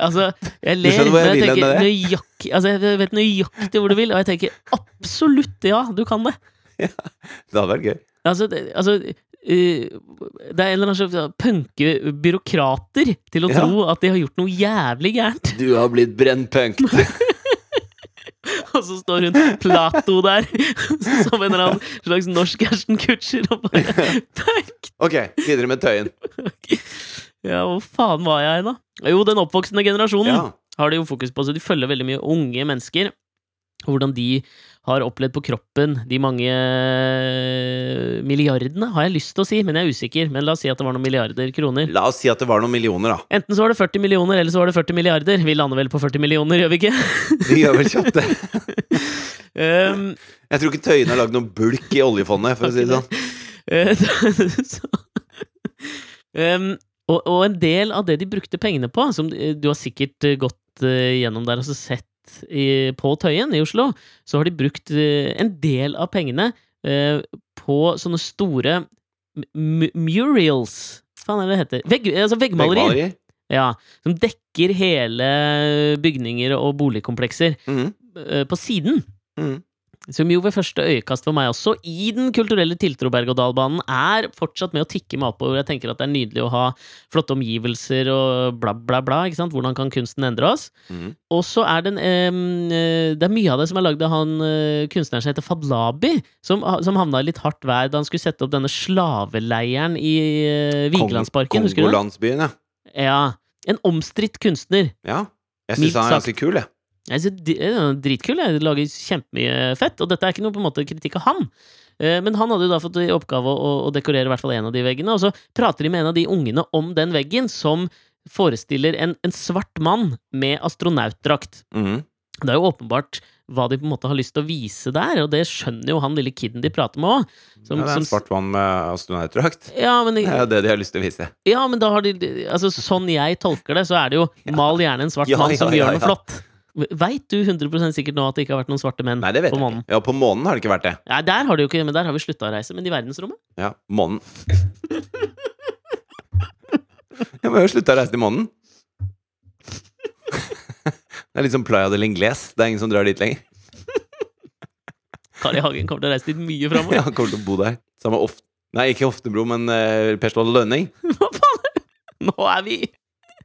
[SPEAKER 1] Altså, jeg ler, men
[SPEAKER 2] jeg
[SPEAKER 1] tenker nøyaktig Altså, jeg vet nøyaktig hvor du vil, og jeg tenker absolutt ja, du kan det.
[SPEAKER 2] Ja, Det hadde vært gøy.
[SPEAKER 1] Altså, det, altså Det er en eller annen slags punke byråkrater til å
[SPEAKER 2] Ja.
[SPEAKER 1] tro at de har gjort noe jævlig gærent.
[SPEAKER 2] Du har blitt brennpunkt!
[SPEAKER 1] Og så står hun Plato der som en eller annen slags norsk Ashton Kutcher og bare Punk!
[SPEAKER 2] ok, videre med Tøyen.
[SPEAKER 1] Ja, hvor faen var jeg da? Jo, den oppvoksende generasjonen
[SPEAKER 2] Ja.
[SPEAKER 1] har de jo fokus på, så de følger veldig mye unge mennesker. Hvordan de har opplevd på kroppen de mange eh, milliardene, har jeg lyst til å si, men jeg er usikker. Men la oss si at det var noen milliarder kroner.
[SPEAKER 2] La oss si at det var noen millioner, da.
[SPEAKER 1] Enten så var det 40 millioner, eller så var det 40 milliarder. Vi lander vel på 40 millioner, gjør vi ikke?
[SPEAKER 2] Vi gjør vel kjapt det.
[SPEAKER 1] Um,
[SPEAKER 2] Jeg tror ikke Tøyen har lagd noen bulk i oljefondet, for å si det sånn.
[SPEAKER 1] Um, og, og en del av det de brukte pengene på, som du har sikkert gått eh, gjennom der og så sett i, på Tøyen i Oslo, så har de brukt eh, en del av pengene eh, på sånne store m murals Hva faen er det det heter? Vegg, altså veggmalerier.
[SPEAKER 2] Veggmaleri.
[SPEAKER 1] Ja, som dekker hele bygninger og boligkomplekser
[SPEAKER 2] mm.
[SPEAKER 1] eh, på siden.
[SPEAKER 2] Mhm.
[SPEAKER 1] Som jo ved første øyekast for meg også, i den kulturelle tiltro berg-og-dal-banen, er fortsatt med å tikke meg oppover. Jeg tenker at det er nydelig å ha flotte omgivelser og bla, bla, bla. ikke sant? Hvordan kan kunsten endre oss?
[SPEAKER 2] Mm.
[SPEAKER 1] Og så er det en eh, Det er mye av det som er lagd av han eh, kunstneren som heter Fadlabi, som, som havna i litt hardt vær da han skulle sette opp denne slaveleiren i eh, Vigelandsparken. Husker du det?
[SPEAKER 2] Kongolandsbyen, ja.
[SPEAKER 1] Ja. En omstridt kunstner.
[SPEAKER 2] ja. Jeg syns han er ganske kul, jeg.
[SPEAKER 1] Jeg synes Dritkul. Jeg lager kjempemye fett. Og dette er ikke noe på en måte kritikk av han. Eh, Men han hadde jo da fått i oppgave å, å dekorere i hvert fall en av de veggene. Og så prater de med en av de ungene om den veggen, som forestiller en, en svart mann med astronautdrakt.
[SPEAKER 2] Mm.
[SPEAKER 1] Det er jo åpenbart hva de på en måte har lyst til å vise der, og det skjønner jo han lille kiden de prater med òg.
[SPEAKER 2] ja, det er en svart mann med astronautdrakt.
[SPEAKER 1] Ja, men,
[SPEAKER 2] Det er jo det de har lyst til å vise.
[SPEAKER 1] ja, men da har de Altså, sånn jeg tolker det, så er det jo mal gjerne en svart
[SPEAKER 2] Ja,
[SPEAKER 1] mann som gjør noe flott. Veit du 100% sikkert nå at det ikke har vært noen svarte menn
[SPEAKER 2] Nei, det vet
[SPEAKER 1] på
[SPEAKER 2] jeg
[SPEAKER 1] månen?
[SPEAKER 2] ikke. Ja, på månen har det ikke vært det.
[SPEAKER 1] Nei, der har det jo ikke, men der har vi slutta å reise. Men i verdensrommet?
[SPEAKER 2] Ja, månen. Ja, vi har jo slutte å reise til månen. Det er litt som Playa del Ingles. Det er ingen som drar dit lenger.
[SPEAKER 1] Kari Hagen kommer til å reise dit mye framover.
[SPEAKER 2] Ja, han kommer til å bo der. Samme of Nei, ikke Oftebro, men uh, Per Ståle Lønning.
[SPEAKER 1] Hva faen? Nå er vi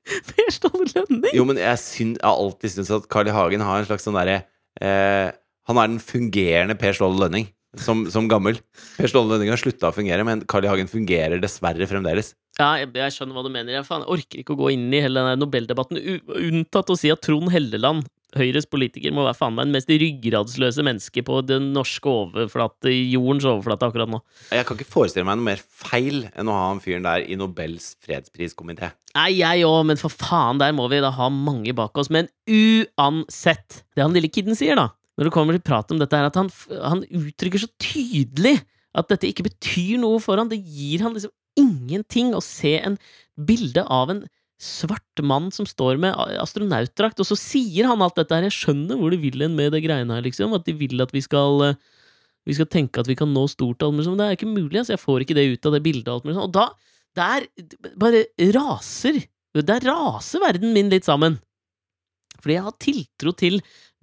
[SPEAKER 1] Per Ståle Lønning!
[SPEAKER 2] Jo, men jeg, syn, jeg har alltid syntes at Carl I. Hagen har en slags sånn derre eh, Han er den fungerende Per Ståle Lønning. Som, som gammel. Per Ståle Lønning har slutta å fungere, men Carl I. Hagen fungerer dessverre fremdeles.
[SPEAKER 1] Ja, jeg, jeg skjønner hva du mener. Jeg faen, orker ikke å gå inn i hele den Nobeldebatten, unntatt å si at Trond Helleland, Høyres politiker, må være faen meg den mest ryggradsløse menneske på den norske overflate, jordens overflate akkurat nå.
[SPEAKER 2] Jeg kan ikke forestille meg noe mer feil enn å ha han fyren der i Nobels fredspriskomité.
[SPEAKER 1] Nei, jeg òg, men for faen, der må vi da ha mange bak oss. Men uansett, det han lille kiden sier, da, når det kommer til prat om dette, er at han, han uttrykker så tydelig at dette ikke betyr noe for han. Det gir han liksom ingenting å se en bilde av en svart mann som står med astronautdrakt, og så sier han alt dette her. Jeg skjønner hvor de vil hen med det greiene her, liksom. At de vil at vi skal eh, vi skal tenke at vi kan nå stort, alt mulig det er ikke mulig. Altså. Jeg får ikke det ut av det bildet. Alt mulig og da der bare raser Der raser verden min litt sammen. Fordi jeg har tiltro til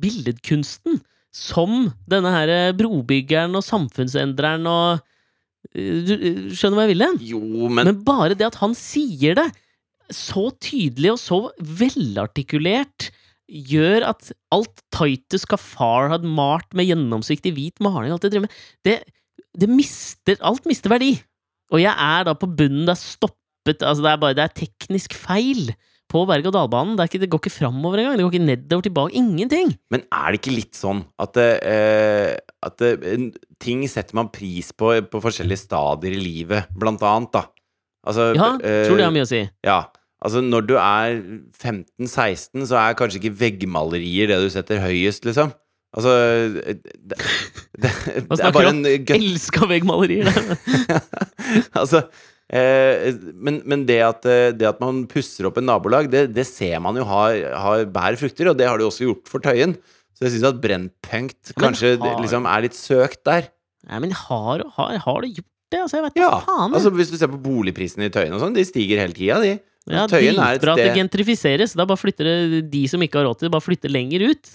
[SPEAKER 1] billedkunsten som denne her eh, brobyggeren og samfunnsendreren og eh, Du eh, skjønner hva jeg vil hen?
[SPEAKER 2] Jo, men,
[SPEAKER 1] Men bare det at han sier det så tydelig og så velartikulert, gjør at alt Titus Kafar hadde malt med gjennomsiktig hvit maling, alt det det, det mister Alt mister verdi. Og jeg er da på bunnen, det er stoppet Altså, det er bare Det er teknisk feil på berg-og-dal-banen. Det, det går ikke framover engang. Det går ikke nedover, tilbake. Ingenting.
[SPEAKER 2] men er det ikke litt sånn at, uh, at uh, ting setter man pris på på forskjellige stadier i livet, blant annet, da? Altså,
[SPEAKER 1] Ja,
[SPEAKER 2] uh,
[SPEAKER 1] tror det har mye å si.
[SPEAKER 2] Ja. Altså, når du er 15-16, så er kanskje ikke veggmalerier det du setter høyest, liksom. Altså Det, det, det, er bare en gut
[SPEAKER 1] Elska veggmalerier!
[SPEAKER 2] altså, men, men det, at, eh, det at man pusser opp en nabolag, det, det ser man jo har, har bærer frukter, og det har de også gjort for Tøyen. Så jeg syns at Brennpunkt kanskje
[SPEAKER 1] har-
[SPEAKER 2] liksom er litt søkt der.
[SPEAKER 1] Nei, men har, har, har det gjort det? Altså, jeg vet
[SPEAKER 2] Ja,
[SPEAKER 1] faen.
[SPEAKER 2] altså Hvis du ser på boligprisene i Tøyen og sånn, de stiger hele tida, de.
[SPEAKER 1] Ja, Dritbra at det gentrifiseres. Da bare flytter det de som ikke har råd til det, bare flytter lenger ut.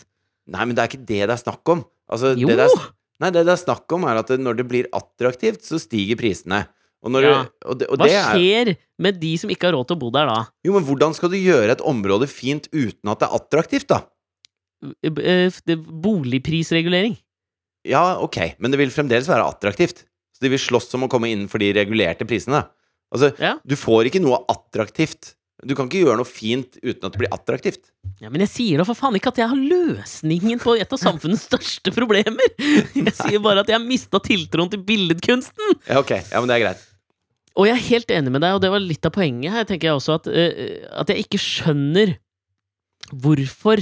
[SPEAKER 2] Nei, men det er ikke det det er snakk om. Altså,
[SPEAKER 1] Jo!
[SPEAKER 2] det det er, nei, det det er snakk om, er at når det blir attraktivt, så stiger prisene. Og,
[SPEAKER 1] Ja.
[SPEAKER 2] du, og, det, og
[SPEAKER 1] Hva
[SPEAKER 2] det er
[SPEAKER 1] skjer med de som ikke har råd til å bo der da?
[SPEAKER 2] Jo, men hvordan skal du gjøre et område fint uten at det er attraktivt, da?
[SPEAKER 1] Eh, eh, Boligprisregulering.
[SPEAKER 2] Ja, ok, men det vil fremdeles være attraktivt. Så de vil slåss om å komme innenfor de regulerte prisene. Altså,
[SPEAKER 1] Ja.
[SPEAKER 2] du får ikke noe attraktivt. Du kan ikke gjøre noe fint uten at det blir attraktivt.
[SPEAKER 1] Ja, Men jeg sier da for faen ikke at jeg har løsningen på et av samfunnets største problemer! Jeg sier bare at jeg har mista tiltroen til billedkunsten!
[SPEAKER 2] Ja, ok, ja, men det er greit.
[SPEAKER 1] Og jeg er helt enig med deg, og det var litt av poenget her, tenker jeg også, at, uh, at jeg ikke skjønner hvorfor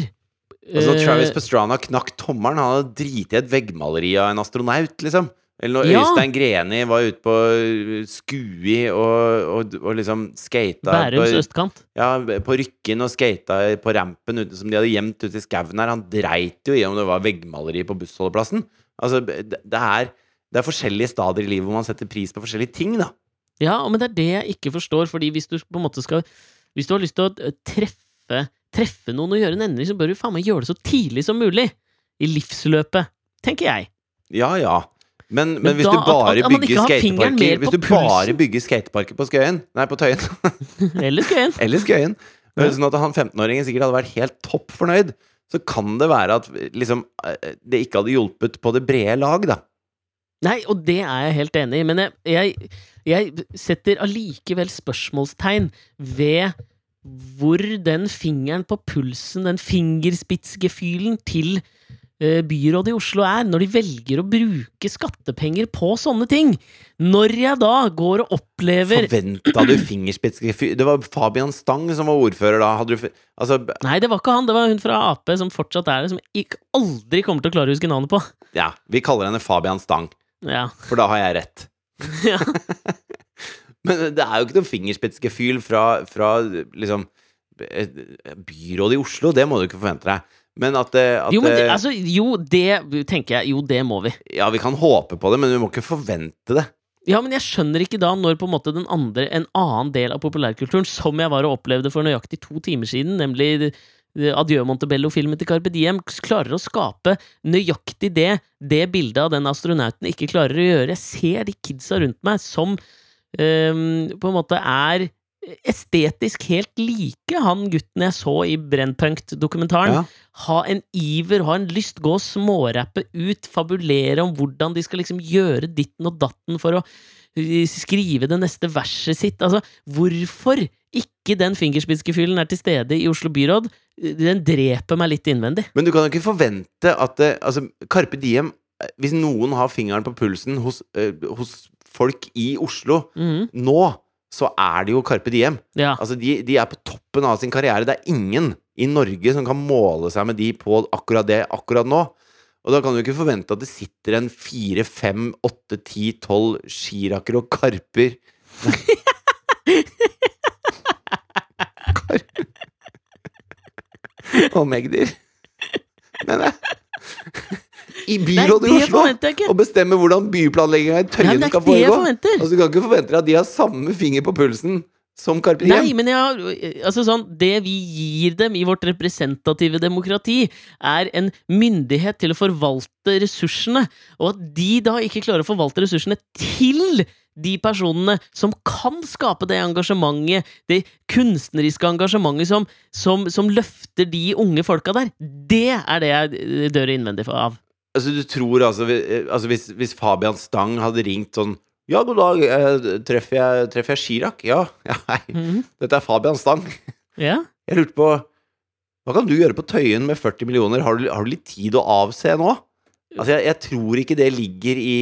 [SPEAKER 2] Altså,
[SPEAKER 1] eh,
[SPEAKER 2] Travis Pastrana knakk tommelen. Han hadde driti i et veggmaleri av en astronaut, liksom. Eller når
[SPEAKER 1] Ja.
[SPEAKER 2] Øystein Greni var ute på uh, Skui og, og, og liksom skata
[SPEAKER 1] Bærums
[SPEAKER 2] på,
[SPEAKER 1] østkant.
[SPEAKER 2] ja, på Rykken og skata på rampen ute, som de hadde gjemt ute i skauen her. Han dreit jo i om det var veggmaleri på bussholdeplassen. Altså, det, det, er, det er forskjellige stadier i livet hvor man setter pris på forskjellige ting, da.
[SPEAKER 1] Ja, men det er det jeg ikke forstår, fordi hvis du på en måte skal Hvis du har lyst til å eh, treffe, treffe noen og gjøre en endring, så bør du faen meg gjøre det så tidlig som mulig. I livsløpet, tenker jeg.
[SPEAKER 2] Ja, ja. Men, men,
[SPEAKER 1] Men
[SPEAKER 2] hvis
[SPEAKER 1] da-
[SPEAKER 2] du bare
[SPEAKER 1] at at
[SPEAKER 2] bygger skateparker Hvis du bare bygger skateparker på Skøyen Nei, på Tøyen.
[SPEAKER 1] Eller Skøyen.
[SPEAKER 2] Eller Skøyen.
[SPEAKER 1] Ja.
[SPEAKER 2] Sånn at han 15-åringen sikkert hadde vært helt topp fornøyd. Så kan det være at liksom, eh, det ikke hadde hjulpet på det brede lag, da.
[SPEAKER 1] Nei, og det er jeg helt enig i, men jeg, jeg, jeg setter allikevel spørsmålstegn ved hvor den fingeren på pulsen, den fingerspitzgefühlen til eh, byrådet i Oslo er, når de velger å bruke skattepenger på sånne ting. Når jeg da går og opplever
[SPEAKER 2] Forventa du fingerspitzgefühl Det var Fabian Stang som var ordfører da. Hadde du Altså,
[SPEAKER 1] Nei, det var ikke han, det var hun fra Ap som fortsatt er det, som jeg aldri kommer til å klare å huske navnet på.
[SPEAKER 2] ja, vi kaller henne Fabian Stang,
[SPEAKER 1] Ja.
[SPEAKER 2] for da har jeg rett.
[SPEAKER 1] Ja.
[SPEAKER 2] Men det er jo ikke noe fingerspitzgefühl fra, fra liksom eh, byrådet i Oslo. Det må du ikke forvente deg. Men at, at
[SPEAKER 1] Jo, men det,
[SPEAKER 2] det-
[SPEAKER 1] altså, jo, det tenker jeg. Jo, det må vi.
[SPEAKER 2] Ja, vi kan håpe på det, men vi må ikke forvente det.
[SPEAKER 1] Ja, men jeg skjønner ikke da når på en måte den andre, en annen del av populærkulturen, som jeg var og opplevde for nøyaktig to timer siden, nemlig eh, Adjø Montebello-filmen til Carpe Diem, klarer å skape nøyaktig det det bildet av den astronauten ikke klarer å gjøre. Jeg ser de kidsa rundt meg som um, på en måte er estetisk helt like han gutten jeg så i Brennpunkt-dokumentaren
[SPEAKER 2] Ja.
[SPEAKER 1] ha en iver, ha en lyst, gå og smårappe ut, fabulere om hvordan de skal liksom gjøre ditten og datten for å skrive det neste verset sitt. Altså, hvorfor ikke den fingerspitzgefühlen er til stede i Oslo byråd? Den dreper meg litt innvendig.
[SPEAKER 2] Men du kan jo ikke forvente at det, altså, Carpe Diem Hvis noen har fingeren på pulsen hos, eh, hos folk i Oslo
[SPEAKER 1] mm.
[SPEAKER 2] nå, så er det jo Carpe Diem.
[SPEAKER 1] Ja.
[SPEAKER 2] Altså, de, de er på toppen av sin karriere. Det er ingen i Norge som kan måle seg med de på akkurat det akkurat nå. Og da kan du ikke forvente at det sitter en fire, fem, åtte, ti, tolv skiraker og Karper Og megder. Men det I byrådet i Oslo! Og bestemme hvordan byplanlegginga i Tøyen skal foregå. Altså, du kan ikke forvente at de har samme finger på pulsen som Carpe Diem.
[SPEAKER 1] Nei, men jeg har Altså sånn Det vi gir dem i vårt representative demokrati, er en myndighet til å forvalte ressursene, og at de da ikke klarer å forvalte ressursene til de personene som kan skape det engasjementet, det kunstneriske engasjementet som, som, som løfter de unge folka der, det er det jeg dør innvendig av.
[SPEAKER 2] Altså, du tror altså, eh, altså hvis, hvis Fabian Stang hadde ringt sånn Ja, god dag, eh, treffer jeg, treffer jeg Chirag? Ja. ja. Hei,
[SPEAKER 1] Mhm.
[SPEAKER 2] dette er Fabian Stang.
[SPEAKER 1] Ja.
[SPEAKER 2] Jeg lurte på Hva kan du gjøre på Tøyen med 40 millioner? Har du, har du litt tid å avse nå? Altså, jeg, jeg tror ikke det ligger i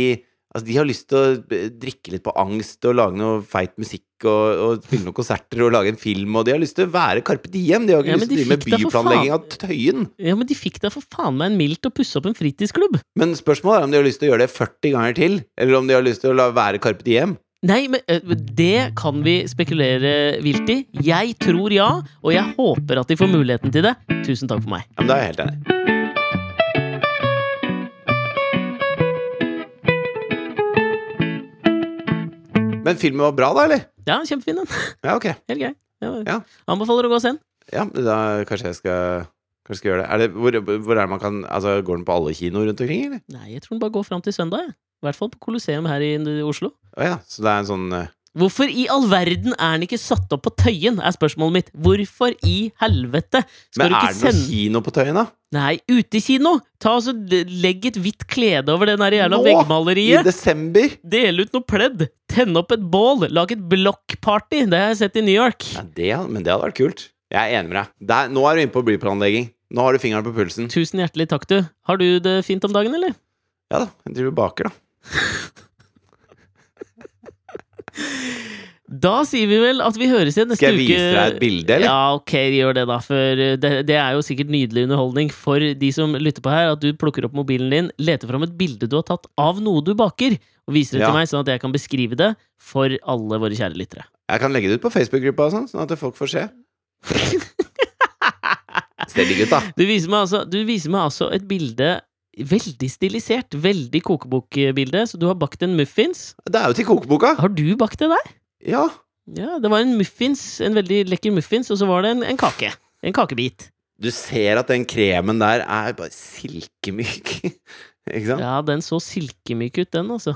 [SPEAKER 2] Altså, De har lyst til å drikke litt på angst og lage noe feit musikk og, og spille noen konserter og lage en film, og de har lyst til å være Carpe Diem. De har ikke
[SPEAKER 1] Ja,
[SPEAKER 2] lyst til å drive med byplanlegging av Tøyen.
[SPEAKER 1] ja, men de fikk da for faen meg en mildt å pusse opp en fritidsklubb.
[SPEAKER 2] Men spørsmålet er om de har lyst til å gjøre det 40 ganger til, eller om de har lyst til å la være Carpe Diem.
[SPEAKER 1] Nei, men øh, det kan vi spekulere vilt i. Jeg tror ja, og jeg håper at de får muligheten til det. Tusen takk for meg.
[SPEAKER 2] Ja, men da er jeg helt enig. Men filmen var bra, da, eller?
[SPEAKER 1] Ja, kjempefin den.
[SPEAKER 2] Ja, ok.
[SPEAKER 1] Helt grei. Ja. Anbefaler å gå og se den.
[SPEAKER 2] Ja, da kanskje jeg skal Kanskje jeg skal gjøre det. Er det hvor, hvor er man kan Altså, Går den på alle kinoer rundt omkring, eller?
[SPEAKER 1] Nei, jeg tror den bare går fram til søndag. jeg. I hvert fall på Colosseum her i Oslo.
[SPEAKER 2] Å ja, så det er en sånn eh,
[SPEAKER 1] Hvorfor i all verden er den ikke satt opp på Tøyen, er spørsmålet mitt. Hvorfor i helvete skal
[SPEAKER 2] Men
[SPEAKER 1] du
[SPEAKER 2] er det noe kino på Tøyen, da?
[SPEAKER 1] Nei, utekino! Ta og Legg et hvitt klede over der jævla
[SPEAKER 2] Nå,
[SPEAKER 1] veggmaleriet.
[SPEAKER 2] I desember?
[SPEAKER 1] Del ut noe pledd. Tenne opp et bål. Lag et blokkparty. Det har jeg sett i New York.
[SPEAKER 2] Ja, det, men det hadde vært kult. Jeg er enig med deg. Der, nå er du inne på byplanlegging. Nå har du fingeren på pulsen.
[SPEAKER 1] Tusen hjertelig takk, du. Har du det fint om dagen, eller?
[SPEAKER 2] Ja da, jeg driver og baker, da.
[SPEAKER 1] Da sier vi vel at vi høres igjen neste uke.
[SPEAKER 2] Skal jeg vise deg et bilde, eller?
[SPEAKER 1] Ja, ok, gjør det, da. For eh, det, det er jo sikkert nydelig underholdning for de som lytter på her, at du plukker opp mobilen din, leter fram et bilde du har tatt av noe du baker, og viser det
[SPEAKER 2] Ja.
[SPEAKER 1] til meg, sånn at jeg kan beskrive det for alle våre kjære lyttere.
[SPEAKER 2] Jeg kan legge det ut på Facebook-gruppa, sånn, sånn at folk får se. Digg ut, da.
[SPEAKER 1] Du viser meg altså, du viser meg altså et bilde Veldig stilisert, veldig kokebokbilde. Så du har bakt en muffins.
[SPEAKER 2] Det er jo til kokeboka!
[SPEAKER 1] Har du bakt det der?
[SPEAKER 2] Ja.
[SPEAKER 1] Ja, det var en muffins, en veldig lekker muffins, og så var det en, en kake. En kakebit.
[SPEAKER 2] Du ser at den kremen der er bare silkemyk. Ikke sant?
[SPEAKER 1] Ja, den så silkemyk ut, den, altså.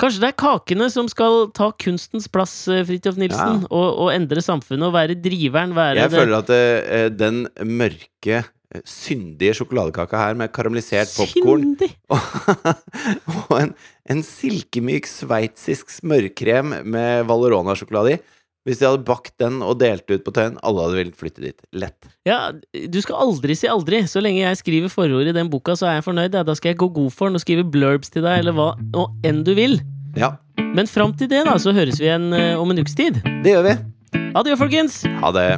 [SPEAKER 1] Kanskje det er kakene som skal ta kunstens plass, eh, Fridtjof Nilsen, og, og endre samfunnet og være driveren, være
[SPEAKER 2] Jeg
[SPEAKER 1] det
[SPEAKER 2] føler at eh, den mørke, syndige sjokoladekaka her med karamellisert popkorn og en, en silkemyk sveitsisk smørkrem med Valorona-sjokolade i Hvis de hadde bakt den og delt ut på Tøyen, alle hadde villet flytte dit. Lett.
[SPEAKER 1] Ja, du skal aldri si aldri. Så lenge jeg skriver forord i den boka, så er jeg fornøyd. Ja. Da skal jeg gå god for den og skrive blurbs til deg, eller hva og enn du vil.
[SPEAKER 2] Ja,
[SPEAKER 1] Men fram til det, da, så høres vi igjen eh, om en ukes tid.
[SPEAKER 2] det gjør vi.
[SPEAKER 1] Adjø, folkens!
[SPEAKER 2] Ha det.